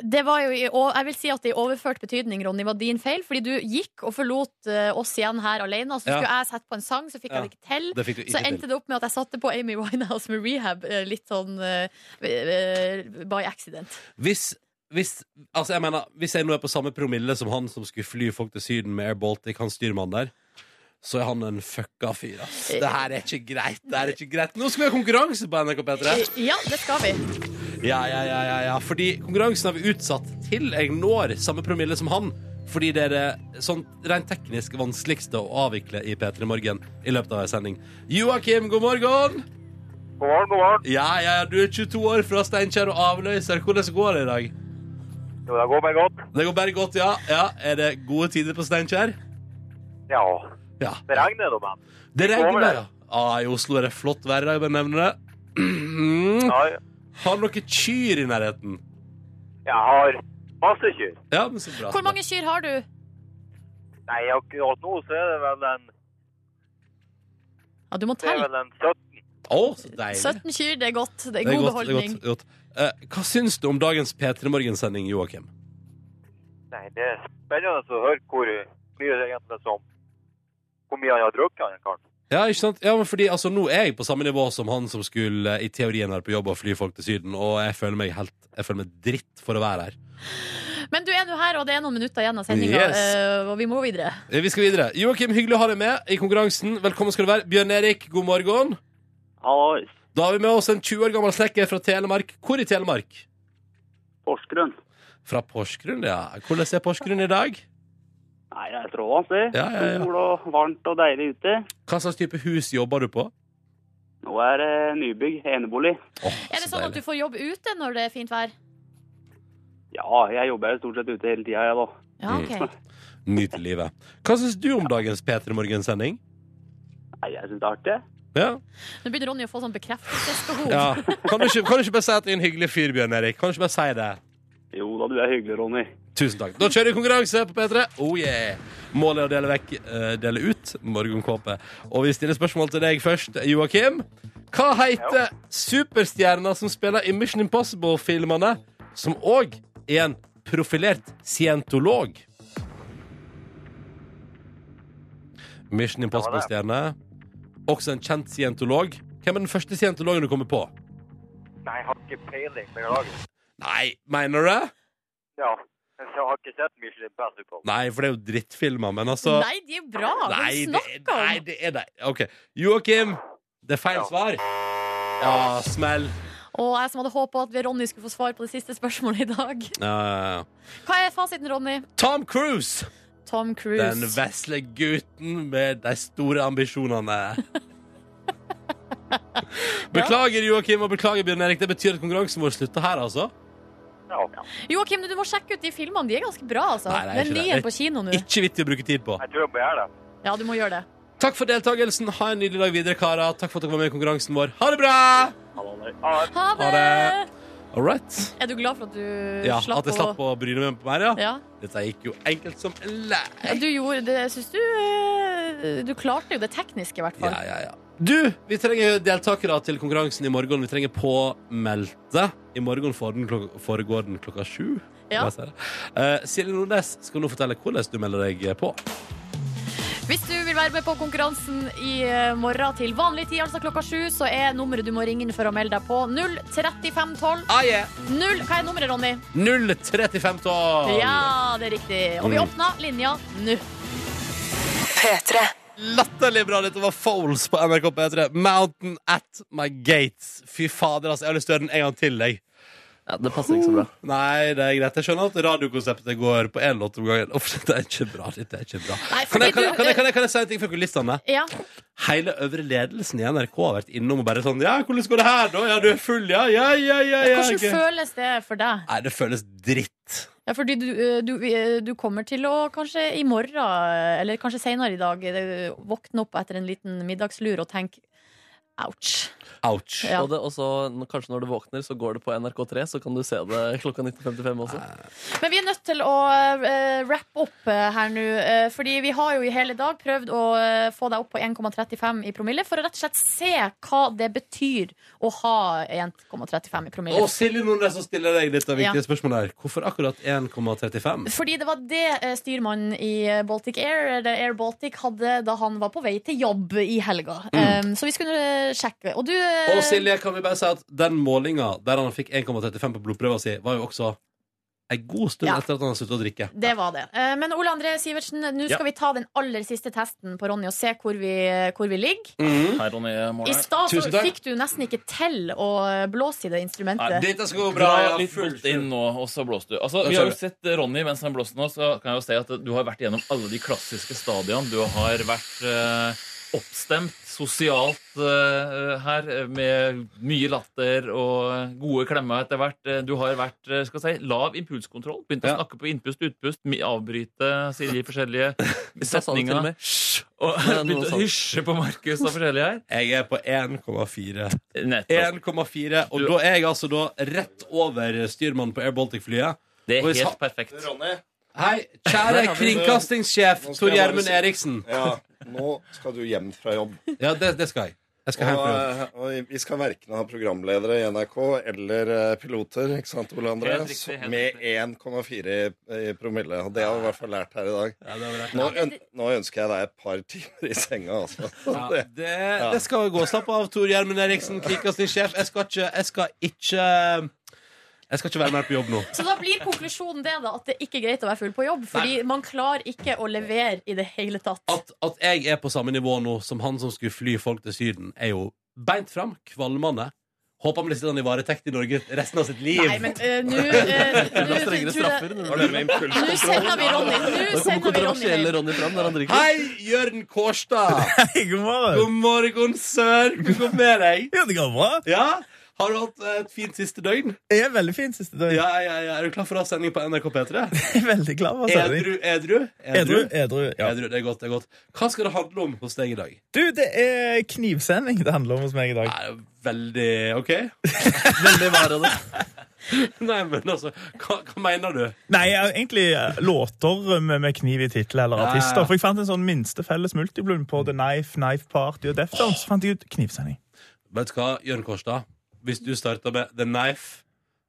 Det var jo i, jeg vil si at det i overført betydning, Ronny, var din feil. Fordi du gikk og forlot eh, oss igjen her alene. Så
Ja.
skulle jeg sette på en sang, så fikk
Ja.
jeg det ikke til.
Det ikke
Så endte
til.
det opp med at jeg satte på Amy Winehouse med rehab eh, litt sånn eh, by accident.
Hvis, hvis, altså jeg mener, hvis jeg nå er på samme promille som han som skulle fly folk til Syden med Air Baltic, han styrmannen der, så er han en fucka fyr, ass. Det her er ikke greit. Det her er ikke greit. Nå skal vi ha konkurranse på NRK P3.
Ja, det skal vi.
Ja, ja, ja, ja, ja. Fordi konkurransen har vi utsatt til jeg når samme promille som han. Fordi det er det sånn rent teknisk vanskeligste å avvikle i P3 Morgen i løpet av en sending. Joakim, god morgen!
God morgen, god morgen.
Ja, ja, ja, du er 22 år fra Steinkjer og avløser. Hvordan går det i dag?
Jo, det går bare godt.
Det går bare godt, ja. ja. Er det gode tider på Steinkjer?
Ja,
Ja.
det regner da, men.
Det regner,
det.
ja. Ah, I Oslo er det flott vær, jeg bare nevner det. Mm.
Ja, ja.
Har dere kyr i nærheten?
jeg har masse kyr.
Ja, men så bra.
Hvor mange kyr har du?
Nei, akkurat nå så er det vel en,
Ja, du må telle.
det er vel en 17.
Å, så deilig.
17 kyr, det er godt. Det er
Det er
god
godt, det er
beholdning.
godt, godt. Eh, hva syns du om dagens P3 Morgen-sending, Joakim?
Nei, det er spennende å høre hvor mye det egentlig som hvor mye han har drukket, han karen.
Ja, ikke sant? Ja, men fordi altså, Nå er jeg på samme nivå som han som skulle i teorien være på jobb og fly folk til Syden, og jeg føler meg helt Jeg føler meg dritt for å være her.
Men du er nå her, og det er noen minutter igjen av sendinga,
Yes.
eh, og vi må videre.
Eh, Vi skal videre. Joakim, hyggelig å ha deg med i konkurransen. Velkommen skal du være. Bjørn Erik, god morgen.
Hallois.
Da har vi med oss en 20 år gammel snekker fra Telemark. Hvor i Telemark?
Porsgrunn.
Fra Porsgrunn, ja. Hvordan er Porsgrunn i dag?
Nei, det er strålende, det.
Ja, ja, ja.
Sol og varmt og deilig ute.
Hva slags type hus jobber du på?
Nå er det nybygg, enebolig.
Oh,
Er det
sånn
sånn at du får jobb ute når det er fint vær?
Ja, jeg jobber stort sett ute hele tida, jeg da.
Ja,
Mm.
ok. [LAUGHS]
Nyt livet. Hva syns du om dagens P3 Morgen-sending?
Nei, jeg syns det er artig.
Ja.
Nå begynner Ronny å få sånn bekreftelsesbehov.
ja. Kan, du ikke, kan du ikke bare si at du er en hyggelig fyr, Bjørn Erik? Kan du ikke bare si det?
Jo da, du er hyggelig, Ronny.
Tusen takk. Da kjører vi konkurranse på P3. Oh yeah. Målet er å dele, vekk, uh, dele ut morgenkåpe. Og vi stiller spørsmål til deg først, Joakim. Hva heter superstjerna som spiller i Mission Impossible-filmene, som òg er en profilert scientolog? Mission Impossible-stjerne. Også en kjent scientolog. Hvem er den første scientologen du kommer på?
Nei, jeg har ikke peiling, beklager.
Nei, mener du det?
Ja, jeg har ikke sett Mission Impossible.
Nei, for det er jo drittfilmer, men altså
Nei, de er bra! Hva er det du snakker om?
nei, det er det. OK. Joakim, det er feil
Ja.
svar. Ja, smell.
Og jeg som hadde håpa at Ronny skulle få svar på det siste spørsmålet i dag.
Ja, ja, ja.
Hva er fasiten, Ronny?
Tom Cruise!
Tom Cruise.
Den vesle gutten med de store ambisjonene. [LAUGHS] Beklager, Joakim, og beklager, Bjørn Erik. Det betyr at konkurransen vår slutter her, altså.
Ja.
Joakim, du må sjekke ut de filmene. De er ganske bra, altså.
Nei, det er
Den
ikke
nye
det.
er på kino nå.
Ikke vittig å bruke tid på.
Jeg tror jeg må gjøre det.
Ja, du må gjøre det.
Takk for deltakelsen. Ha en nydelig dag videre, karer. Takk for at dere var med i konkurransen vår. Ha det bra!
Ha det. Ha det.
Ha det!
All right.
Er du glad for at du
Ja,
slapp
at jeg slapp å bryne meg på mer, ja.
Ja.
Dette gikk jo enkelt som en lei.
Ja, Du gjorde det, syns du eh, Du klarte jo det tekniske, i hvert fall.
Ja, ja, ja. Du, vi trenger deltakere til konkurransen i morgen. Vi trenger påmeldte. I morgen får den klok foregår den klokka sju.
Ja.
Uh? Eh, Silje Nordnes skal nå fortelle hvordan du melder deg på.
Hvis du vil være med på konkurransen i eh, morgen til vanlig tid, altså klokka sju, så er nummeret du må ringe inn for å melde deg på 03512.
Ah, yeah.
Null, hva er nummeret, Ronny?
03512.
Ja, det er riktig. Og vi åpner linja nå.
Latterlig bra. Dette var Foles på NRK P3. Mountain at my gates. Fy fader, altså. Jeg har lyst til å gjøre den en gang til, jeg.
Ja, det passer ikke så bra.
Nei, det er greit. Jeg skjønner at radiokonseptet går på én låt om gangen. Uff, det er ikke bra. Dette er ikke bra.
Nei,
Kan jeg, kan, jeg, kan, jeg, kan, jeg, si en ting fra kulissene?
Ja.
Hele øvre ledelsen i NRK har vært innom og bare sånn Ja, hvordan går det her, da? Ja, du er full, ja? Ja, ja, ja. ja
Hvordan føles det for deg?
Nei, det føles dritt.
Ja, fordi du, eh, du, eh, du kommer til å kanskje i morgen, eller kanskje senere i dag, eh, våkne opp etter en liten middagslur og tenke ouch.
Ouch.
Ja.
Og det, også, n- kanskje når du våkner, så går det på NRK3, så kan du se det klokka 19.55 også.
Men vi er nødt til å uh, wrappe opp eh, her nå. uh, fordi vi har jo i hele dag prøvd å uh, få deg opp på 1,35 i promille, for å rett og slett se hva det betyr å ha 1,35 i promille.
Og Silje Nordnes som stiller deg dette viktige
Ja.
spørsmålet her. Hvorfor akkurat 1,35?
Fordi det var det eh, styrmannen i eh, Baltic Air eller Air Baltic hadde da han var på vei til jobb i helga. Um, så vi skulle eh, sjekke. Og du eh,
Og Silje, kan vi bare si at den målinga der han fikk 1,35 på blodprøva si, var jo også en god stund
Ja.
etter at han har sluttet å drikke.
Det var det. Eh, Men Ole André Sivertsen, nå skal
Ja.
vi ta den aller siste testen på Ronny og se hvor vi, hvor vi ligger.
Mm.
Her, Ronny
I stad fikk du nesten ikke til å blåse i det instrumentet.
Dette skal gå bra. Ja,
litt fullt inn nå, og så blåste du. Altså, vi har jo sett Ronny mens han blåste nå, så kan jeg jo se at du har vært gjennom alle de klassiske stadiene. Du har vært eh, oppstemt sosialt eh, her, med mye latter og gode klemmer etter hvert. Eh, Du har vært eh, skal jeg si, lav impulskontroll. Begynt å
Ja.
snakke på innpust utpust, avbryte si de forskjellige [LAUGHS]
til og
setninger. Og begynte å hysje på Markus og forskjellige her. [LAUGHS]
Jeg er på 1,4. 1,4, og
Du-
da er jeg altså da rett over styrmannen på Air Baltic-flyet.
Det er helt perfekt.
Ronny,
Hei, kjære kringkastingssjef Tor Gjermund Eriksen.
ja, nå skal du hjem fra jobb.
Ja, det, det skal jeg. Jeg skal
Og, eh, og vi skal verken ha programledere i NRK eller eh, piloter, ikke sant, Ole André? Med 1,4 i, i promille. Og det har vi i hvert fall lært her i dag. Nå, øn nå ønsker jeg deg et par timer i senga, altså.
Ja, [LAUGHS]
Det-
det, det skal gå. Slapp av, Tor Gjermund Eriksen, kringkastingssjef. Jeg skal ikke Jeg skal ikke Jeg skal ikke være mer på jobb nå. [LAUGHS]
Så da blir konklusjonen det da at det ikke er greit å være full på jobb. Fordi man klarer ikke å levere i det hele tatt.
At, at jeg er på samme nivå nå som han som skulle fly folk til Syden, er jo beint fram, kvalmende. Håper han blir sittende i varetekt i Norge resten av sitt liv.
Nei, men uh, nå [LAUGHS]
uh,
nå
er
sender vi Ronny. Nå sender vi Ronny.
Ronny fram når han drikker.
Hei, Jørn Kårstad! [LAUGHS]
Hei, god morgen.
God morgen, sør! Hvordan går det med deg?
Ja, det går bra.
Ja? Har du hatt et fint siste døgn?
Jeg er veldig fint siste døgn.
Ja, ja, ja. Er du klar for å ha sending på NRK P3? [LAUGHS]
Jeg er veldig klar for sending.
Edru, edru?
Edru, edru, ja.
Edru, det er godt, det er godt. Hva skal det handle om hos deg i dag?
Du, det er knivsending det handler om hos meg i dag.
Nei, veldig OK? [LAUGHS]
Veldig værende. [LAUGHS]
Nei, men altså, hva, hva mener du?
Nei, egentlig eh, låter med, med kniv i tittel eller artister. For jeg fant en sånn minste felles multiblund på The Knife, Knife Party og Deftones. Så fant jeg ut knivsending.
Vet du hva, Jørn Kårstad? Hvis du starter med The Knife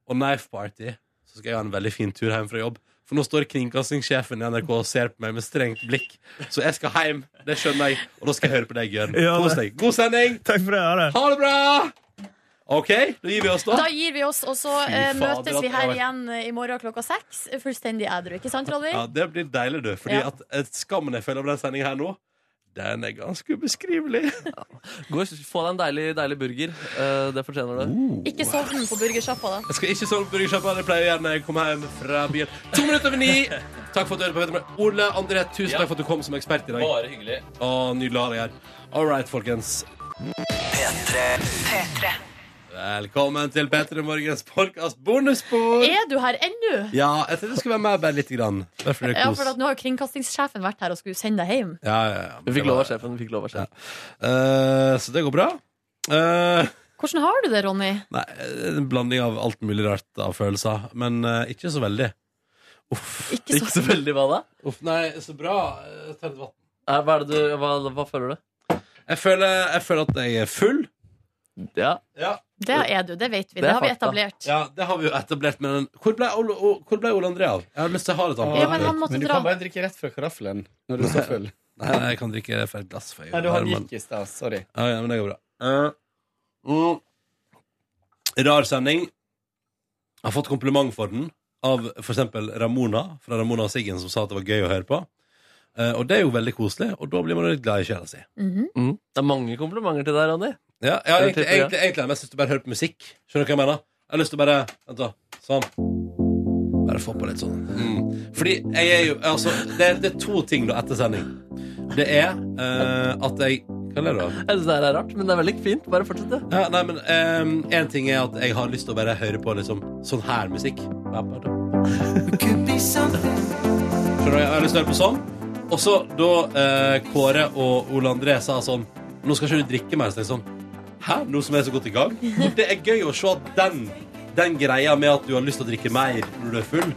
og Knife Party, så skal jeg ha en veldig fin tur hjem fra jobb. For nå står kringkastingssjefen i NRK og ser på meg med strengt blikk. Så jeg skal hjem, det skjønner jeg, og da skal jeg høre på deg, Jørn.
Ja,
Kos deg. God sending!
Takk for det. Ha det.
Ha det bra! OK, da gir vi oss, da.
Da gir vi oss, og så eh, møtes vi her igjen eh, i morgen klokka seks. Fullstendig edru, ikke sant, Ronny?
Ja, Det blir deilig, du. Fordi
Ja.
at eh, skammen jeg føler over den sendinga her nå, den er ganske ubeskrivelig.
Gå og Få deg en deilig, deilig burger. Eh, det fortjener du.
Ikke sovn på burgersjappa, da.
Jeg skal ikke sove på burgersjappa. Det pleier jeg gjerne når jeg kommer hjem fra byen. To minutter over ni. Takk for at du hørte på. Petter du? Ole André, tusen
Ja.
takk for at du kom som ekspert i dag.
Bare hyggelig.
Å, nydelig å ha deg her. All right, folkens. Velkommen til P3 Morgens podkast bonusbord!
Er du her ennå?
Ja, jeg tenkte jeg skulle være med bare lite grann. Det
Ja, for at nå har kringkastingssjefen vært her og skulle sende deg hjem.
Ja, ja, ja.
Vi fikk lov av sjefen. Vi fikk lov av sjefen.
Eh, så det går bra. Uh,
Hvordan har du det, Ronny?
nei, en blanding av alt mulig rart av følelser, men uh, ikke så veldig. Uff.
Ikke
Ikke så veldig hva da?
Uff, nei, så bra. Eh, ta litt vann.
Eh, Hva, er det du, hva, hva føler du?
Jeg føler, jeg føler at jeg er full.
Ja.
Ja.
Det er du, det vet vi.
Det
Det, har vi etablert.
Ja, det har vi jo etablert men Hvor ble Ole, hvor ble Ole André av? Jeg har lyst til å ha det
Ja, men han måtte
Men du
dra.
kan bare drikke rett fra karaffelen når du er så full.
Nei, nei, jeg kan drikke fra et glass. For jeg
Nei, du har gikk i stad. Sorry.
Ja, ja, men det går bra. Uh, mm, rar sending. Jeg har fått kompliment for den av eksempel Ramona fra Ramona og Siggen, som sa at det var gøy å høre på. Uh, og det er jo veldig koselig, og da blir man litt glad i sjela si.
-hmm.
Mm. Det er mange komplimenter til deg, Ronny.
Ja, ja
Det
egentlig, egentlig, egentlig har jeg mest lyst til å bare høre på musikk. Skjønner du hva jeg mener? Jeg har lyst til å bare Vent, da. Sånn. Bare få på litt sånn. Mm. Fordi jeg er jo Altså, det det er to ting da etter sending. Det er uh, at jeg Hva er det, da?
Jeg synes det her er rart, men det er veldig fint. Bare fortsett, du.
Ja, nei, men um, En ting er at jeg har lyst til å bare høre på liksom, sånn her musikk. Skjønner du? Jeg har lyst til å høre på sånn. Og så da uh, Kåre og Ole André sa sånn Nå skal ikke du drikke mer. Så jeg sånn Hæ? Noe som er så godt i gang? Det er gøy å se at den, den greia med at du har lyst til å drikke mer når du er full,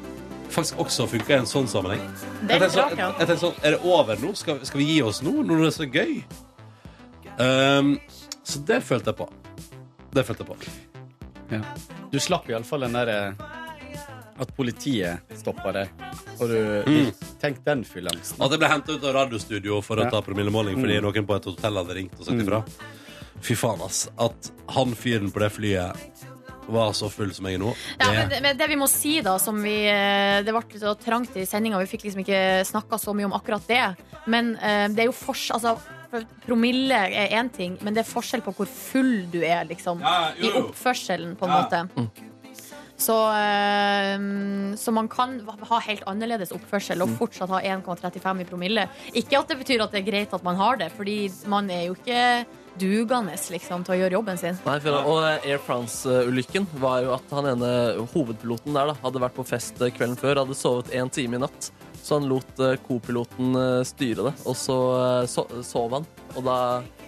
faktisk også funker i en sånn sammenheng.
Det er
Jeg tenker sånn, jeg tenker sånn, Er det over nå? Skal, skal vi gi oss nå, når det er så gøy? Um, så det følte jeg på. Det følte jeg på.
Du slapp iallfall den derre at politiet stoppa deg. Og du
Mm.
Tenk den fylleangsten.
At jeg ble hentet ut av radiostudio for å
Ja.
ta promillemåling fordi
Mm.
noen på et hotell hadde ringt og sagt ifra. Fy faen, ass. At han fyren på det flyet var så full som jeg er nå.
Ja, men det, men det vi må si, da, som vi eh, Det ble så trangt i sendinga, vi fikk liksom ikke snakka så mye om akkurat det. Men uh, det er jo fors... Altså, promille er én ting, men det er forskjell på hvor full du er, liksom.
Ja, jo,
I oppførselen, på en
Ja.
måte. Så, eh, så man kan ha helt annerledes oppførsel og fortsatt ha 1,35 i promille. Ikke at det betyr at det er greit at man har det, Fordi man er jo ikke dugende liksom, til å gjøre jobben sin.
Nei, for, og Air France-ulykken var jo at han ene hovedpiloten der da, hadde vært på fest eh, kvelden før, hadde sovet én time i natt. Så han lot eh, co-piloten eh, styre det, og så eh, sov han. Og da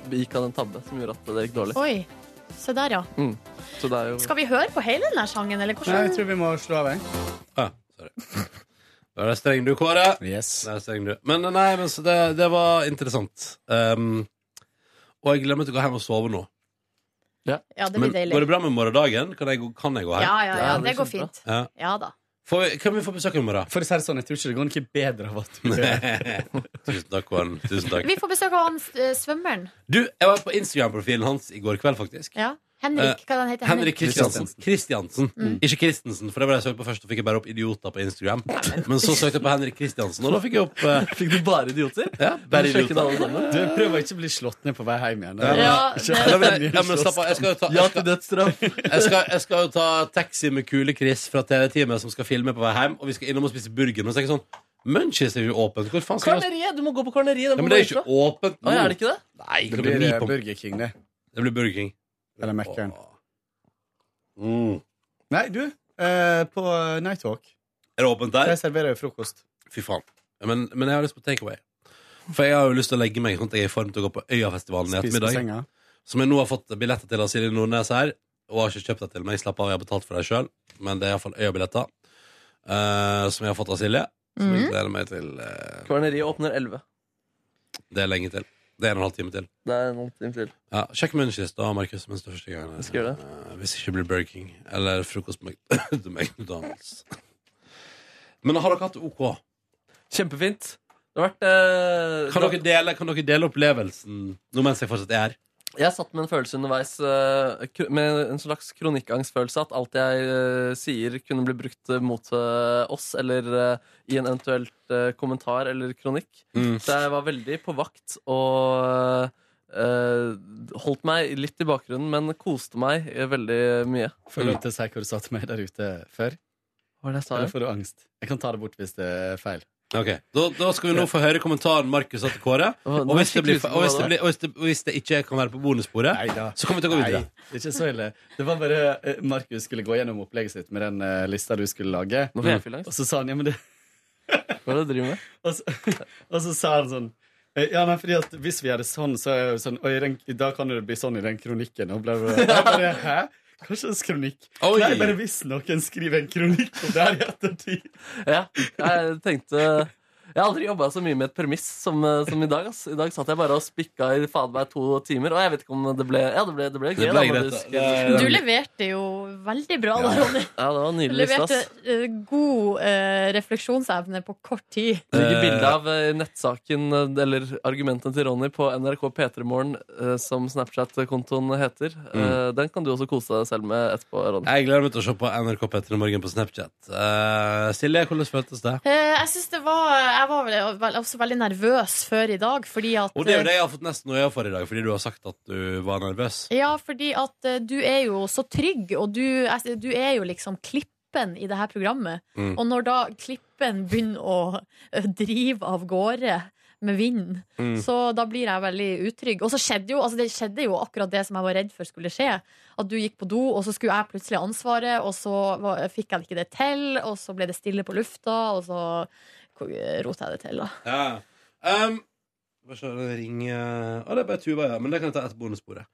gikk han en tabbe som gjorde at det gikk dårlig.
Oi, se der, ja.
Mm. Så det er jo
Skal vi høre på hele denne sangen, eller hvordan?
Nei, jeg tror vi må slå av, jeg.
Ah, sorry. [LAUGHS] Da er det streng du, Kåre.
Yes.
Da er det streng du. Men nei, men så det, det var interessant. Um, og jeg glemmer til å gå hjem og sove nå.
Ja, det
Men
deilig.
går det bra med morgendagen? Kan jeg, gå- kan jeg gå hjem?
Ja, ja, ja,
Ja,
det
det
går fint.
Ja.
Ja da.
Får vi, kan vi få besøk i morgen?
For å si det sånn, jeg tror ikke det går noe bedre av at du [LAUGHS]
Tusen takk, Kåren. Tusen takk.
Vi får besøk av han eh, svømmeren.
Du, jeg var på Instagram-profilen hans i går kveld, faktisk.
Ja. Henrik, hva han heter han?
Henrik Kristiansen. Kristiansen.
Mm.
Ikke Christensen, for det var det jeg søkte på først. Og fikk jeg bare opp idioter på Instagram. Men så søkte jeg på Henrik Kristiansen, og da fikk jeg opp uh... [LAUGHS]
Fikk du bare idioter?
ja, bare
Du
idioter.
Du prøver ikke å bli slått ned på vei hjem igjen.
Ja,
Ja, [LAUGHS]
men, [LAUGHS] ja, men slapp av. Jeg skal jo ta,
Ja til dødsstraff.
jeg skal, jeg skal jo ta taxi med Kule-Chris fra TV-teamet som skal filme på vei hjem, og vi skal innom og spise burger. Men så er det ikke sånn Munchies er jo åpent. Hvor faen skal jeg
Kvarneriet! Du må gå på Karneriet.
ja, Men det er ikke åpent nå.
Nei, er det ikke det?
Nei,
Det blir eh, Burger King, det.
Det blir Burger King.
Eller Mekkeren.
Mm.
Nei, du. Eh, på Nighthawk
Er det åpent der?
der serverer jeg frokost.
Fy faen. Men, men jeg har lyst på takeaway. For jeg har jo lyst til å legge meg sånn at jeg er i form til å gå på Øyafestivalen i
på
ettermiddag.
senga.
Som jeg nå har fått billetter til av Silje Nordnes her. Og har ikke kjøpt det til meg. Slapp av, jeg har betalt for det sjøl. Men det er iallfall Øya-billetter. eh, som jeg har fått av Silje. Som jeg
Mhm.
gleder meg til. eh,
Kvarneriet åpner 11.
det er lenge til. Det er en halv time til.
Det er en halv time til.
Ja, Sjekk Munchies da, Markus, mens det er første gang.
Jeg skal gjøre det.
Eh, hvis ikke blir Burger King. Eller frokost på [LAUGHS] McDonald's. Men har dere hatt det OK?
Kjempefint. Det har vært eh,
Kan dere dele, kan dere dele opplevelsen nå mens jeg fortsatt er her?
Jeg satt med en følelse underveis eh, med en slags kronikkangstfølelse. At alt jeg eh, sier, kunne bli brukt eh, mot oss eller i en eventuelt kommentar eller kronikk.
Mm.
Så jeg var veldig på vakt og Uh, holdt meg litt i bakgrunnen, men koste meg veldig mye.
Får du til å si hva du sa til meg der ute før?
Hva var det jeg sa?
Eller får du angst? Jeg kan ta det bort hvis det er feil.
Ok, Da, da skal vi nå få høre kommentaren Markus har til Kåre. Og hvis det, blir, og hvis det, blir, og hvis det, og hvis det ikke kan være på bonussporet,
Neida.
så kommer vi til å gå videre.
Nei, det er ikke så ille. Det var bare eh, Markus skulle gå gjennom opplegget sitt med den eh, lista du skulle lage.
Nå får jeg fylleangst.
Og så sa han ja, men det
Hva er det du driver med? [LAUGHS]
Og så, og så sa han sånn eh, ja, nei, fordi at Hvis vi gjør det sånn, så er det sånn Oi, i den, da kan det bli sånn i den kronikken. Og ble, ble. Jeg bare, Hæ? Hva en kronikk?
Oi.
Nei, bare hvis noen skriver en kronikk om det her i ettertid.
Ja, jeg tenkte Jeg har aldri jobba så mye med et premiss som, eh, som i dag. Ass. I dag satt jeg bare og spikka i faen meg to timer, og jeg vet ikke om det ble Ja, det ble, det ble.
Det ble greit,
du
da. Det-
Du leverte jo veldig bra, da, Ronny.
Ja, det var
Du
nydelig liste,
leverte
ass.
eh, god uh, refleksjonsevne på kort tid.
Det ligger bilde av uh, nettsaken, eller argumentene til Ronny, på NRK P3morgen, eh, som Snapchat-kontoen heter. Eh, Den kan du også kose deg selv med etterpå, Ronny.
Jeg gleder meg til å se på NRK P3morgen på Snapchat. Eh, Silje, hvordan føltes det?
Eh, jeg synes det var Jeg var vel, også veldig nervøs før i dag, fordi at
Og det er jo det jeg har fått nesten noe for i dag, fordi du har sagt at du var nervøs.
Ja, fordi at eh, du er jo så trygg, og du, du er jo liksom klippen i det her programmet.
Mm.
Og når da klippen begynner å eh, drive av gårde med vind,
Mm.
så da blir jeg veldig utrygg. Og så skjedde jo, altså det skjedde jo akkurat det som jeg var redd for skulle skje. At du gikk på do, og så skulle jeg plutselig ha ansvaret, og så var, fikk jeg ikke det til, og så ble det stille på lufta, og så rota jeg det til, da.
Ja. Um, Hva det ringer Å, det er bare Tuva, ja. Men det kan jeg ta etter bonussporet.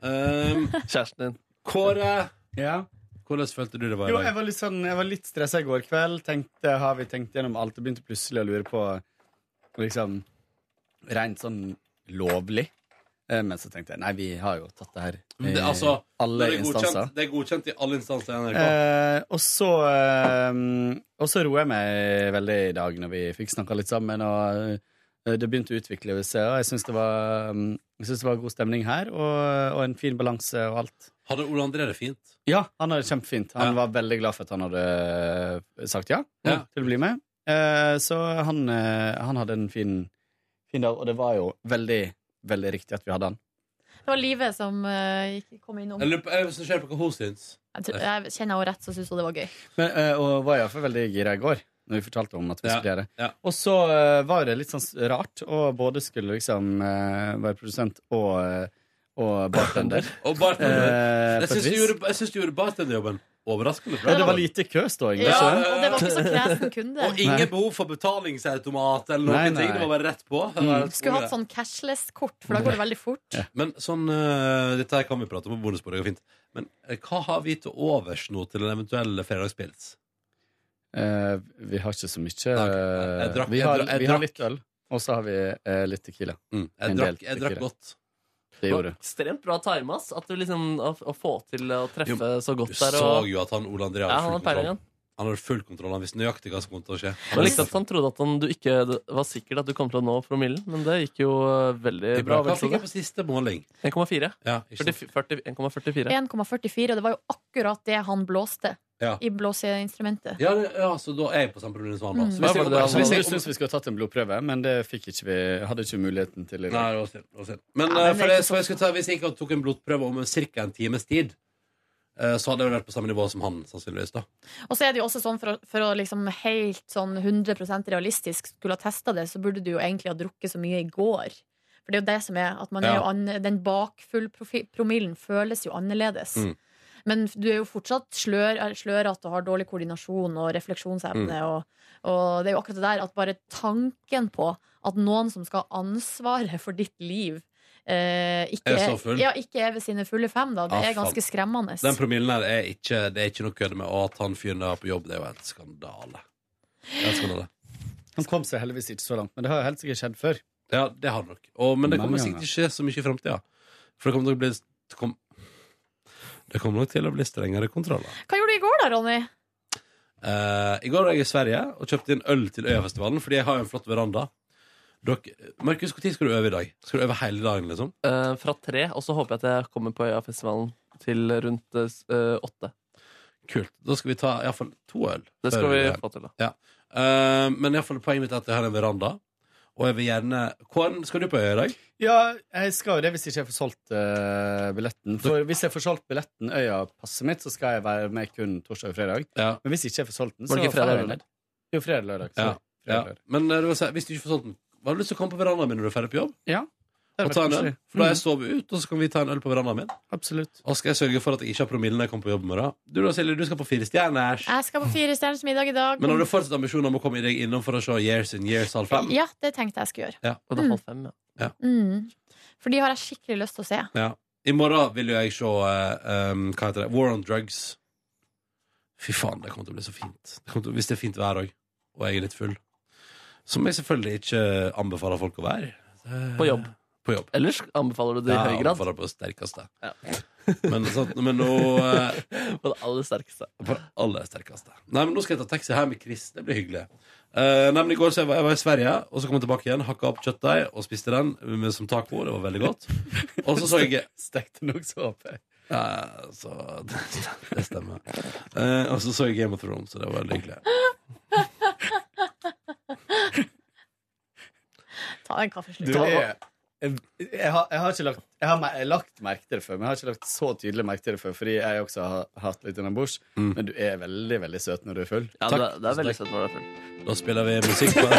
Um, [LAUGHS]
Kjæresten din.
Kåre,
Ja.
hvordan følte du det var
Jo, jeg var litt, sånn, jeg var litt stressa i går kveld. Tenkte, har vi tenkt gjennom alt? Og begynte plutselig å lure på liksom rent sånn lovlig. Eh, Men så tenkte jeg nei, vi har jo tatt det her i
det, altså,
alle
det, er
instanser.
det er godkjent i alle instanser i NRK.
Eh, og så eh, roer jeg meg veldig i dag når vi fikk snakka litt sammen. Og eh, det begynte å utvikle seg, og jeg syns det, var, mm, det var god stemning her. Og, og en fin balanse og alt.
Hadde Ole André det fint?
Ja, han hadde det kjempefint. Han
Ja.
var veldig glad for at han hadde eh, sagt ja,
Ja.
til å bli med. Eh, så han, han hadde en fin, fin dag, og det var jo veldig, veldig riktig at vi hadde han.
Det var Live som eh, gikk- kom innom.
Jeg lurer på, jeg er så nysgjerrig på hva hun syns.
Jeg, tror, jeg kjenner henne rett, så syns hun det var gøy.
Men, eh, og var iallfall veldig gira i går, når vi fortalte om at vi
Ja,
skulle gjøre det.
ja.
Og så eh, var det litt sånn rart, å både skulle liksom eh, være produsent og, eh, og bartender. [LAUGHS]
Og bartender.
Eh,
jeg
et
syns du
vis.
gjorde, jeg synes du gjorde bartenderjobben overraskende bra.
Ja, det var lite køståing.
Ja,
ikke
og det var ikke så kresen kunde.
Og ingen
Nei.
behov for betalingsautomat eller noen
Nei, nei.
ting. Det var bare rett på.
Mm.
Skulle hatt sånn cashless-kort, for da går det veldig fort.
Men sånn, uh, dette her kan vi prate om på bonusbordet. det går fint. Men uh, hva har vi til overs nå til en eventuell fredagspils?
Uh, vi har ikke så mye
drakk-
Vi har, vi har litt øl, og så har vi litt Tequila.
Mm. Jeg,
En
drakk,
del
jeg drakk godt.
Det gjorde.
Ekstremt bra time, ass. At du liksom, å, å få til å treffe
Jo,
så
Du
godt der.
så
Og,
jo at han Ole André
ja,
hadde
han
full
har peiling,
kontroll.
han.
Han hadde full kontroll. Han visste nøyaktig hva som kom til å skje.
Jeg likte at han trodde at han, du ikke det var sikkert at du kom til å nå promillen, men det gikk jo eh, veldig
Det er
bra.
bra. Hva
vel,
fikk jeg
Frode?
på siste måling?
1,4.
Ja, ikke sant?
40 1,44.
1,44, og det var jo akkurat det han blåste
Ja.
i blåseinstrumentet.
Ja, det, ja, så da er jeg på samme problem som han. da.
Mm.
Så hvis jeg,
det
jeg,
syns vi skulle tatt en blodprøve, men det fikk ikke vi, hadde ikke muligheten til.
Nei, det var synd. det var synd. Men,
Ja,
eh,
men
for
det
jeg skal ta, hvis jeg ikke tok en blodprøve om ca. en times tid, eh, så hadde jeg vært på samme nivå som han, sannsynligvis. da
Og så er det jo også sånn for å, for å liksom helt sånn 100% realistisk skulle ha testa det, så burde du jo egentlig ha drukket så mye i går. For det er jo det som er at man er jo an, Den bakfullpromillen føles jo annerledes.
Mm.
Men du er jo fortsatt slør, slørete og har dårlig koordinasjon og refleksjonsevne.
Mm.
Og, og det er jo akkurat det der at bare tanken på at noen som skal ha ansvaret for ditt liv, eh, ikke,
Er så full?
Ja, ikke er ved sine fulle fem, da. Det
Ja,
er ganske skremmende.
Den promillen her er ikke, det er ikke noe å kødde med. Og at han fyren der på jobb, det er jo helt skandale. Det en skandale.
Han kom seg heldigvis ikke så langt, men det har jo helt sikkert skjedd før.
Ja, det har det nok. Og, men det kommer sikkert ikke skje så mye i framtida. For det kommer til å bli kom, Det kommer nok til å bli strengere kontroller.
Hva gjorde du i går, da, Ronny?
Eh, I går var jeg i Sverige og kjøpte inn øl til Øyafestivalen, fordi jeg har jo en flott veranda. Dere, Markus, når skal du øve i dag? Skal du øve hele dagen, liksom?
Eh, fra tre, og så håper jeg at jeg kommer på Øyafestivalen til rundt eh, åtte.
Kult. Da skal vi ta iallfall to øl.
Det skal vi få til, da.
Ja. Uh, men iallfall poenget mitt er at jeg har en veranda. Og jeg vil gjerne Kåren, skal du på øya i dag?
Ja, jeg skal jo det hvis ikke jeg får solgt uh, billetten. For hvis jeg får solgt billetten Øya-passet mitt, så skal jeg være med kun torsdag og fredag. Men hvis ikke jeg får solgt den, så
Var det ikke fredag, eller?
Jo, fredag lørdag.
Ja. Ja. Men uh, det vil si, hvis du ikke får solgt den, har du lyst til å komme på verandaen min når du er ferdig på jobb?
Ja.
Og ta en øl? For da har jeg
sover
sovet ut, og så kan vi ta en øl på verandaen min.
Absolutt.
Og skal jeg sørge for at jeg ikke har promille når jeg kommer på jobb i morgen. Du da, Silje, du skal på Fire stjerners.
Jeg skal på Fire stjerners middag i dag.
Men har du fortsatt ambisjoner om å komme deg innom for å se Years in Years halv fem?
Ja, det tenkte jeg skulle gjøre.
Ja.
Og det er halv fem, ja.
Ja.
Mm. For de har jeg skikkelig lyst til å se.
Ja. I morgen vil jo jeg se uh, um, Hva heter det? War on Drugs. Fy faen, det kommer til å bli så fint. Det til, hvis det er fint vær òg, og jeg er litt full. Som jeg selvfølgelig ikke anbefaler folk å være.
På jobb.
På jobb.
Ellers anbefaler du det i høy grad.
anbefaler på det sterkeste.
Ja. [LAUGHS]
Men, sånn, men nå eh,
På det aller sterkeste.
På det aller sterkeste. Nei, men Nå skal jeg ta taxi hjem med Chris. Det blir hyggelig. Uh, nei, men I går så jeg var jeg var i Sverige, og så kom jeg tilbake igjen, hakka opp kjøttdeig og spiste den med, som taco. Det var veldig godt. Og så så jeg [LAUGHS]
Stekte nokså opp. jeg.
Ja, så [LAUGHS] det, det stemmer. Uh, og så så jeg Game of Thrones, så det var veldig hyggelig.
Ta en kaffeslutt.
Du er jeg, jeg, har, jeg har ikke lagt Jeg har lagt merke til det før, men jeg har ikke lagt så tydelig merke til det før, fordi jeg også har hatt litt innabords.
Mm.
Men du er veldig, veldig søt når du er full.
Ja, det, det er veldig søt når du er full.
Da spiller vi musikk på [LAUGHS]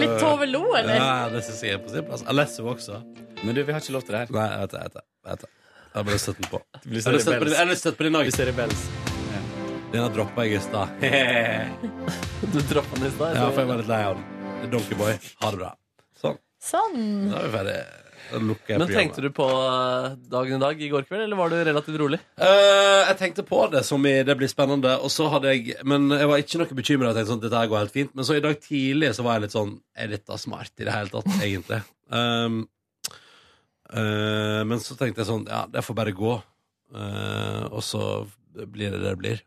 Litt Tove Lo, eller?
Ja, det syns jeg er på sin plass. Alesso også.
Men du, vi har ikke lov til det her.
Nei, jeg vet det. Jeg vet det, jeg vet det. Jeg har bare støtt den på. [LAUGHS]
Du blir
Jeg har lyst til på din- jeg Vi lyst til å på din
Du
dag.
ser rebels.
Den har droppa jeg i stad. [LAUGHS]
Du droppa den i stad.
Ja, for jeg var litt lei av den. Donkeyboy. Ha det bra. Sånn. Da er vi ferdig. Da lukker jeg
Men tenkte du på eh, dagen i dag i går kveld, eller var du relativt rolig?
Eh, jeg tenkte på det som i det blir spennende, og så hadde jeg Men jeg var ikke noe bekymra. Sånn, dette her går helt fint. Men så i dag tidlig så var jeg litt sånn Er dette smart i det hele tatt, egentlig? [LAUGHS] Um, uh, men så tenkte jeg sånn Ja, det får bare gå. Uh, og så blir det det det blir.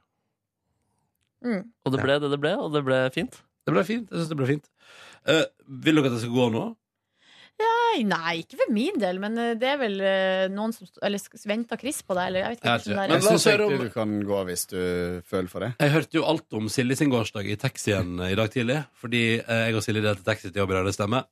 Mm.
Og det ble det det ble, og det ble fint.
Det ble fint. Jeg syns det ble fint. Uh, vil dere at jeg skal gå nå?
Nei, nei, ikke for min del, men eh, det er vel eh, noen som Eller venter Chris på deg, eller jeg vet ikke.
Jeg vet ikke. Men la
Jeg
oss
syns
høre om-
du kan gå hvis du føler for det.
Jeg hørte jo alt om Silje sin gårsdag i taxien i dag tidlig. Fordi eh, jeg og Silje delte taxi til jobb i dag, det stemmer.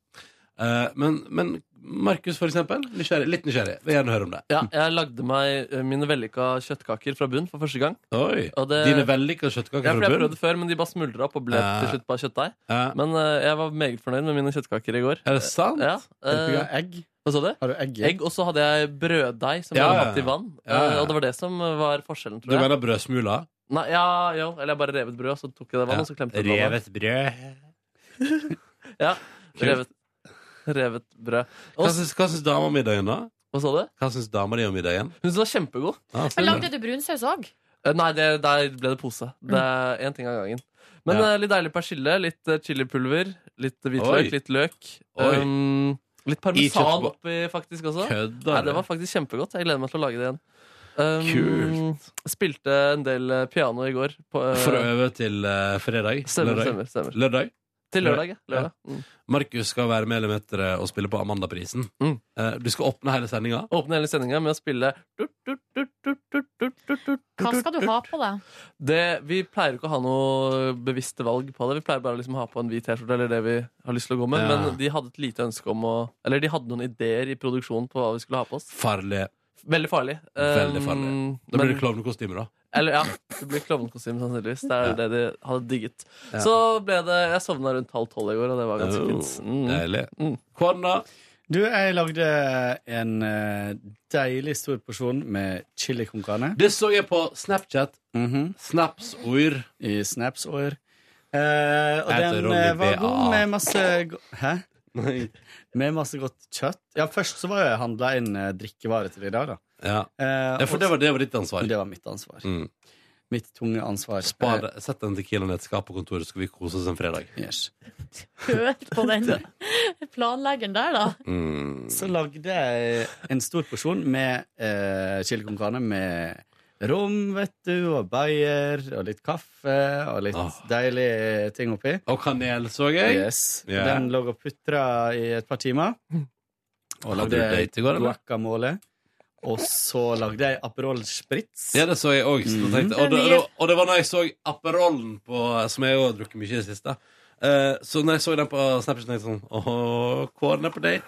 Eh, men, men Markus, for eksempel. Nysgjerrig, litt nysgjerrig. Vil gjerne høre om det.
Ja, jeg lagde meg eh, mine vellykka kjøttkaker fra bunn for første gang.
Oi,
Og det-
Dine vellykka kjøttkaker
Ja,
fra
jeg prøvde før, men de bare smuldra opp og ble
eh.
til slutt bare kjøttdeig.
Eh.
Men uh, jeg var meget fornøyd med mine kjøttkaker i går.
Er det sant?
Ja,
du ikke egg?
hva sa du?
Har du egg?
Egg, og så hadde jeg brøddeig som jeg
Ja,
hadde hatt i vann.
Ja, ja.
Eh, Og det var det som var forskjellen,
Du
tror jeg.
mener brødsmuler?
Nei, ja, jo, eller jeg bare revet brød, og så tok jeg det vann, og så klemte jeg det.
Revet brød. [LAUGHS]
Ja, revet, [LAUGHS] revet brød. Og,
Hva syns, hva syns dama om middagen, da?
hva sa du?
Hva syns dama di om middagen?
Hun syntes det var kjempegod.
Ah,
Men lagde du brunsaus òg?
Eh, Nei, det, der ble det pose. Det er én ting av gangen. Men
Ja.
eh, litt deilig persille, litt eh, chilipulver, litt hvitløk,
Oi.
litt løk.
Oi.
Um, litt parmesan
kjøttbo-
oppi, faktisk også.
Kødder
Nei, det var faktisk kjempegodt. Jeg gleder meg til å lage det igjen. Um,
Kult.
Spilte en del eh, piano i går. På, eh,
For å øve til eh, fredag?
Stemmer,
Lørdag?
stemmer, stemmer.
Lørdag?
Til lørdag, ja. Lørdag. Mm.
Markus skal være med Elementeret og spille på Amandaprisen.
Mm.
Eh, du skal åpne hele sendinga.
Åpne hele sendinga med å spille
Hva skal du ha på deg?
det, Vi pleier ikke å ha noe bevisste valg på det. Vi pleier bare å liksom ha på en hvit T-skjorte eller det vi har lyst til å gå med.
Ja.
Men de hadde et lite ønske om å Eller de hadde noen ideer i produksjonen på hva vi skulle ha på oss.
Farlig.
Veldig farlig.
Veldig
Um,
farlig. Da blir
men-
det klovnekostymer, da.
Eller ja, det blir klovnekostyme sannsynligvis. Det er
Ja.
det de hadde digget.
Ja.
Så ble det Jeg sovna rundt halv tolv i går, og det var ganske
Oh,
fint. Mm.
Deilig.
Mm.
Hvordan da?
Du, jeg lagde en eh, deilig stor porsjon med chili con carne.
Det så jeg på Snapchat.
Mhm.
Snapsord.
I snapsår. Eh, og den eh, var god med masse go Hæ? Med masse godt kjøtt. Ja, Først så var jeg handla inn eh, drikkevarer til i dag, da.
Ja.
Eh,
ja, for det var, det var ditt ansvar.
Det var mitt ansvar.
Mm.
Mitt tunge ansvar.
Spar. Sett den tequilaen i et skap på kontoret, så skal vi kose oss en fredag.
Eh, yes. [LAUGHS]
Hør på den planleggeren der, da.
Mm.
Så lagde jeg en stor porsjon med eh, chili con carne med rom, vet du, og bayer, og litt kaffe, og litt deilige ting oppi.
Og kanel, så jeg.
Yes.
Yeah.
Den lå og putra i et par timer. Og lagde guacamole. Og så lagde jeg Aperol Spritz.
Ja, det så jeg òg.
Mhm.
Og, det- og, og det var når jeg så Aperolen, på Som jeg òg har drukket mye i det siste. uh, så når jeg så den på Snapchat, tenkte jeg sånn Åh, Kåren er på date.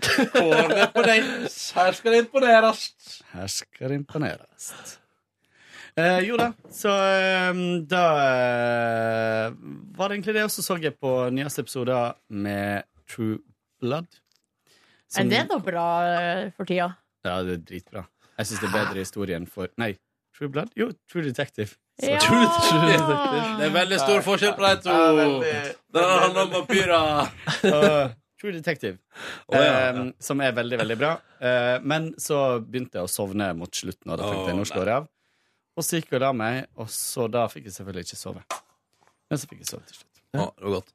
[LAUGHS] Kåren er på date. Her skal det imponeres.
Her skal det imponeres. Uh, jo da, så um, da uh, var det egentlig det. Og så så jeg på nyeste episoder med True Blood.
Er det noe bra for tida?
Ja, det er dritbra. Jeg syns det er bedre historie enn for Nei, True Blood? Jo, True Detective.
Ja.
True Detective. Det er veldig stor forskjell på de to. Det handler om vampyrer. [LAUGHS]
True Detective.
oh, ja, ja.
eh, som er veldig, veldig bra. Uh, men så begynte jeg å sovne mot slutten, og da tenkte jeg nå slår jeg av. Og så gikk jeg og la meg, og så da fikk jeg selvfølgelig ikke sove. Men så fikk jeg sove til slutt.
Ja, det var godt.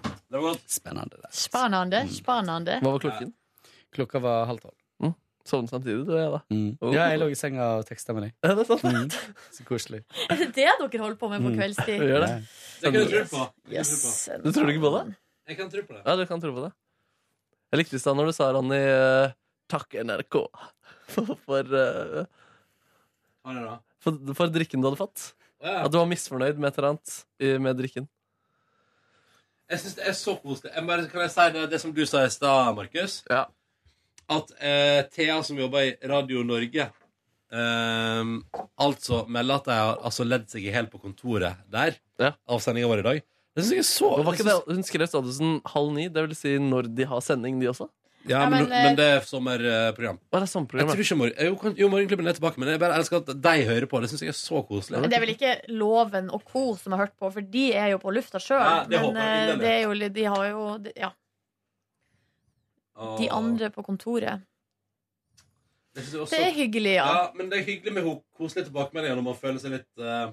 Det var godt.
Spennende.
Spennende. Spennende.
Hva var klokken?
Klokka var halv tolv.
Sovnet samtidig, du og jeg, da. Oh.
Ja, jeg lå i senga og teksta med deg.
Er det sant.
Mm. Så koselig.
Er det det dere holder på med på
Mm.
kveldstid?
Du gjør det.
Det kan du tro på.
Yes.
Du tror ikke på det?
Jeg kan tro på det.
Ja, du kan tro på det. Jeg likte i stad når du sa, Ronny, eh, takk NRK for, for, eh, for, for drikken du hadde fått.
Ja.
At du var misfornøyd med et eller annet med drikken.
Jeg syns det er så koselig. Jeg bare, kan jeg si det, det som du sa i stad, Markus?
Ja.
At eh, Thea, som jobber i Radio Norge, eh, altså melder at de har altså, ledd seg i hjel på kontoret der.
Ja.
Av sendinga vår i dag. Det syns jeg er så
Men var ikke det, hun skrev statusen halv ni, det vil si når de har sending, de også?
Ja,
Ja,
men,
men, eh,
men det er sommerprogram.
Hva er det
Jeg
sommerprogram?
tror ikke mor jo, kan- jo, Morgenklubben er tilbake, men jeg bare elsker at de hører på. Det syns jeg er så koselig.
Men det er vel ikke Loven og co. som har hørt på, for de er jo på lufta sjøl.
Ja, det
men
håper jeg
eh,
inderlig.
det er jo, de har jo de- Ja, de andre på kontoret.
Det, synes jeg også-
Det er hyggelig, ja.
ja. Men det er hyggelig med ho- koselige tilbakemeldinger når man føler seg litt eh,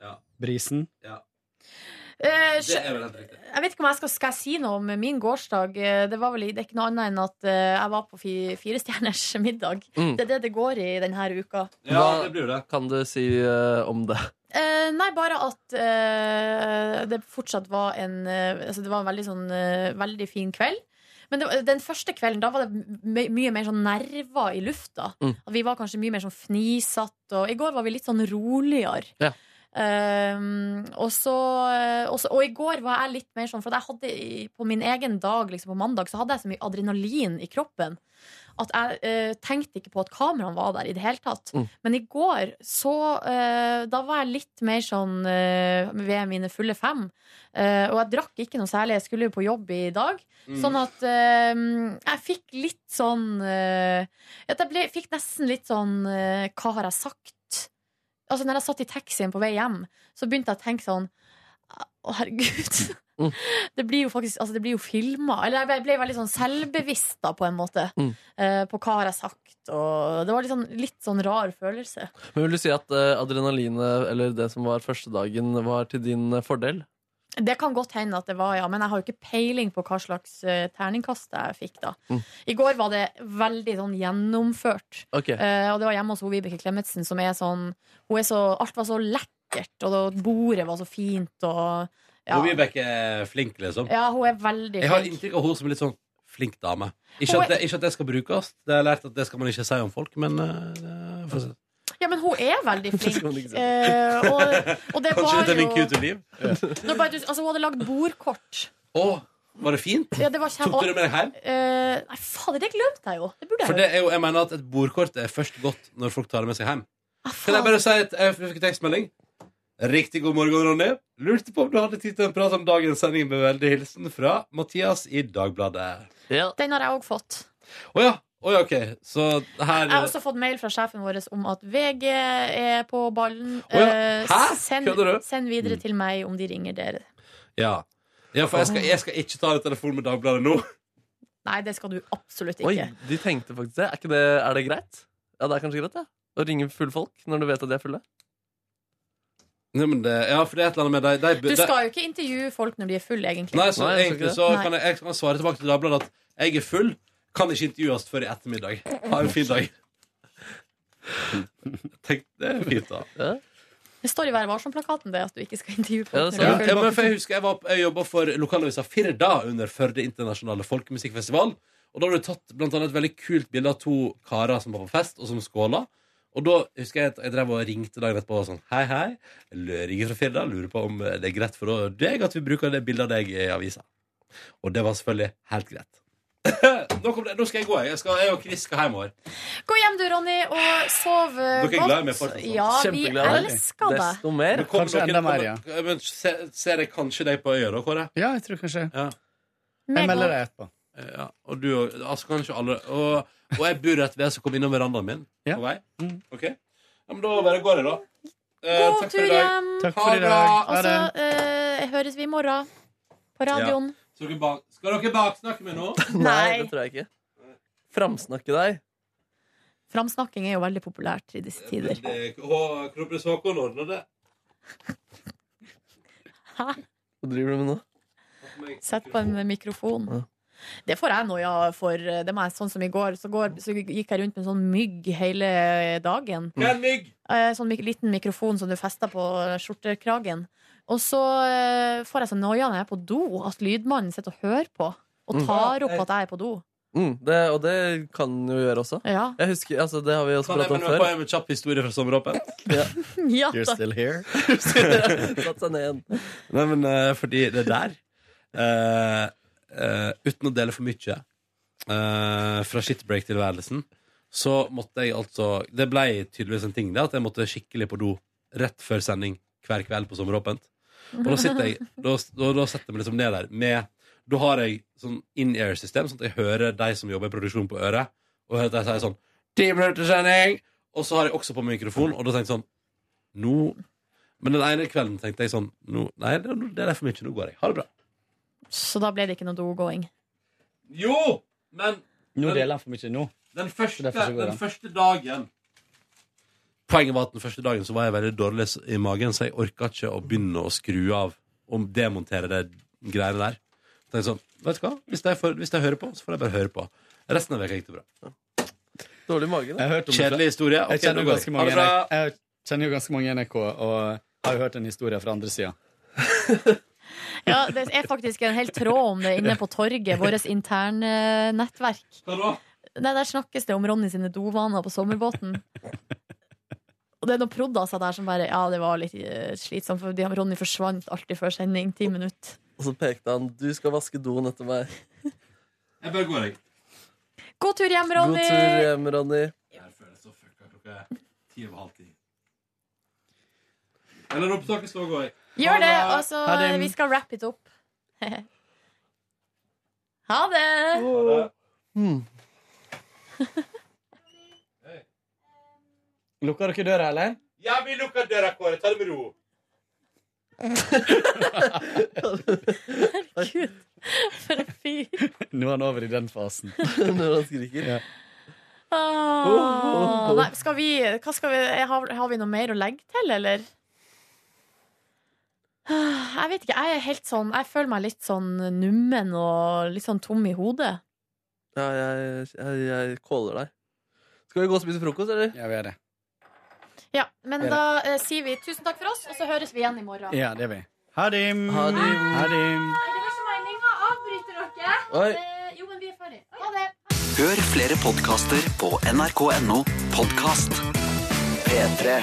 Ja.
Brisen.
ja.
Eh,
Det er vel helt riktig.
Jeg vet ikke om jeg skal, skal jeg si noe om min gårsdag. Eh, Det, var vel, det er ikke noe annet enn at eh, jeg var på fi, Firestjerners [LAUGHS] middag.
Mm.
Det er det det går i denne uka.
Ja,
Hva-
det blir jo det.
Kan du si eh, om det?
Eh, nei, bare at eh, det fortsatt var en eh, altså Det var en veldig sånn eh, Veldig fin kveld. Men det, den første kvelden Da var det my mye mer sånn nerver i lufta.
Mm.
Vi var kanskje mye mer sånn fnisete. Og i går var vi litt sånn roligere.
Ja.
Um, og, så, eh, og, så, og i går var jeg litt mer sånn For jeg hadde på min egen dag, liksom på mandag, så hadde jeg så mye adrenalin i kroppen at jeg eh, tenkte ikke på at kameraene var der i det hele tatt.
Mm.
Men i går så eh, Da var jeg litt mer sånn eh, ved mine fulle fem. Eh, og jeg drakk ikke noe særlig. Jeg skulle jo på jobb i dag.
Mm.
Sånn at eh, jeg fikk litt sånn eh, At jeg ble, fikk nesten litt sånn Hva har jeg sagt? Altså Når jeg satt i taxien på vei hjem, så begynte jeg å tenke sånn Å, herregud. [LAUGHS]
Mm.
Det blir jo faktisk Altså det blir jo filma. Eller jeg ble- veldig sånn selvbevisst, da, på en måte.
Mm.
eh, på hva har jeg sagt. Og det var litt sånn, litt sånn rar følelse.
Men Vil du si at eh, adrenalinet, eller det som var første dagen, var til din eh, fordel?
Det kan godt hende at det var, ja, men jeg har jo ikke peiling på hva slags uh, terningkast jeg fikk da.
Mm.
I går var det veldig sånn gjennomført.
Ok.
Uh, og det var hjemme hos Vibeke Klemetsen, som er sånn er så, Alt var så lekkert, og bordet var så fint, og ja.
Og Vibeke er flink, liksom.
ja, hun er veldig flink.
Jeg har inntrykk av hun som er litt sånn flink dame. Ikke at, det, ikke at det skal brukes, det er lært at det skal man ikke si om folk, men uh, for.
Ja, men hun er veldig [LAUGHS] flink. Eh, og, og det
Kanskje
var
dette er min cute liv?
Bare altså, Hun hadde lagd bordkort.
Oh. var det fint?
Ja, det var kjem-
Tok du det med deg hjem?
Uh, nei, fader, det glemte jeg jo. Det burde
For det er jo, jeg mener at et bordkort er først godt når folk tar det med seg hjem.
Ah,
Kan jeg bare si at jeg fikk tekstmelding? Riktig god morgen, Ronny. Lurte på om du hadde tid til en prat om dagens sending med veldig hilsen fra Mathias i Dagbladet.
Ja.
Den har jeg òg fått.
Å ja. Oh, ja, OK. Så her
Jeg har også fått mail fra sjefen vår om at VG er på ballen.
Oh, ja.
Eh,
Hæ?
Send,
Kødder du?
send videre til meg om de ringer dere.
Ja. ja, for jeg skal, jeg skal ikke ta en telefon med Dagbladet nå.
Nei, det skal du absolutt
Oi,
ikke.
de tenkte faktisk det. Er, ikke det. er det greit? Ja, det er kanskje greit, det. Å ringe fulle folk når du vet at de er fulle.
Nei, men det, ja, for det er et eller annet med de, de,
Du skal jo ikke intervjue folk når de er fulle, egentlig.
Nei, så
Nei,
egentlig så
Nei.
kan jeg, jeg kan svare tilbake til Dagbladet at jeg er full, kan ikke intervjues før i ettermiddag. Ha en fin dag. [LAUGHS] Tenk, det er fint, da.
Det står i Vær varsom-plakaten det at du ikke skal intervjue folk.
Ja,
er
ja, men for jeg husker jeg, var, jeg jobba for lokalavisa Firda under Førde internasjonale folkemusikkfestival. Og da har du tatt blant annet et veldig kult bilde av to karer som var på fest, og som skåla. Og da husker jeg at jeg drev og ringte dagen etterpå og sånn Hei, hei. Jeg ringer fra Firda. Lurer på om det er greit for deg at vi bruker det bildet av deg i avisa. Og det var selvfølgelig helt greit. [CLEARS THROAT] nå, det, nå skal jeg gå. Jeg, skal, jeg og Chris skal hjemover.
Gå hjem du, Ronny, og sov godt.
Dere er glad i meg fortsatt?
Ja, vi elsker deg.
Desto mer.
Men kommer
Kanskje
dere-
enda mer, ja.
Men ser, ser jeg kanskje deg på øya da, Kåre?
Ja, jeg tror kanskje.
Ja.
Jeg melder deg etterpå.
Ja, og du òg. altså, kanskje alle og, og jeg bor rett ved, så kom innom verandaen min på vei. Ok? Ja, men da bare går jeg, da. Eh,
God
takk
tur
i dag.
hjem.
Takk for i
det
dag.
Og så eh, høres vi i morgen på radioen.
Ja. Så dere bak, skal dere baksnakke meg nå? [LAUGHS]
Nei, det tror jeg ikke. Framsnakke deg.
Framsnakking er jo veldig populært i disse tider.
Det- Hå- Kronprins Haakon ordner det.
Hæ?
Hva driver du med nå?
Sett på en mikrofon. Det får jeg noia for. Det må jeg, sånn som i går, så, går, så gikk jeg rundt med en sånn mygg hele dagen.
Hva er mygg?
Eh, Sånn mik- liten mikrofon som du fester på skjortekragen. Og så eh, får jeg så noia når jeg er på do, at lydmannen sitter og hører på. Og
Mm.
tar opp at jeg er på do.
Mm, det, og det kan jo gjøre også.
Ja.
Jeg husker, altså, Det har vi også
Kan jeg
pratet om
få
før.
en kjapp historie fra sommeråpent? [LAUGHS]
Ja. [LAUGHS]
Ja,
You're still here? [LAUGHS]
Satt seg ned igjen.
Nei, men uh, fordi det der eh, eh, Uten å dele for mye uh, fra shitbreak-tilværelsen, så måtte jeg altså Det ble tydeligvis en ting, det at jeg måtte skikkelig på do rett før sending hver kveld på Sommeråpent. Og da sitter jeg Da, da, da setter jeg meg liksom ned der med Da har jeg sånn in-air-system, sånn at jeg hører de som jobber i produksjon, på øret, og hører at de sier sånn 'Ti minutter sending!' Og så har jeg også på meg mikrofon, og da tenkte jeg sånn Nå Men den ene kvelden tenkte jeg sånn nå, Nei, det er for mye. Nå går jeg. Ha det bra.
Så da ble det ikke noe dogåing.
Jo! Men
Nå deler han for mye nå.
den første, den første dagen Poenget var at den første dagen så var jeg veldig dårlig i magen, så jeg orka ikke å begynne å skru av og demontere det greiene der. Så tenkte jeg sånn, vet du hva? Hvis jeg, får, hvis jeg hører på, så får jeg bare høre på. Resten av veka gikk det bra.
Dårlig mage,
Jeg
da.
Kjedelig historie.
Jeg kjenner, jo ganske mange,
bra.
jeg kjenner jo ganske mange i NRK, og har jo hørt en historie fra andre sida. [LAUGHS]
Ja, det er faktisk en hel tråd om det inne på torget, vårt interne nettverk.
Hva da?
Nei, Der snakkes det om Ronny sine dovaner på sommerbåten. Og det er noen proddaser der som bare Ja, det var litt eh, slitsomt, for Ronny forsvant alltid før sending. Ti minutter.
Og så pekte han 'du skal vaske doen etter meg'.
Jeg bare går, jeg.
God tur hjem,
God tur hjem, Ronny.
Jeg føler så fucka klokka ti over halv ti. Eller opptaket skal går jeg.
Gjør det, og så vi skal wrap it up. [LAUGHS] ha det!
Hmm. [LAUGHS]
Lukker dere døra, eller?
Ja, vi lukker døra, Kåre. Ta det med ro.
Herregud, for en fyr.
Nå er han over i den fasen. [LAUGHS]
Når han skriker.
Ja.
Ah, nei, skal vi, hva skal vi har, har vi noe mer å legge til, eller? Ah, Jeg vet ikke. Jeg er helt sånn Jeg føler meg litt sånn nummen og litt sånn tom i hodet.
Ja, jeg, jeg, jeg caller deg. Skal vi gå og spise frokost, eller?
Ja, vi er det.
Ja, Men da eh, sier vi tusen takk for oss, og så høres vi igjen i morgen.
Ja, det er vi. Ha det.
Ha det.
Ha det.
Det var ikke meninga å avbryte dere.
Oi.
Eh, jo, men vi er ferdig. Ha det.
Hør flere podkaster på nrk.no podkast. P3.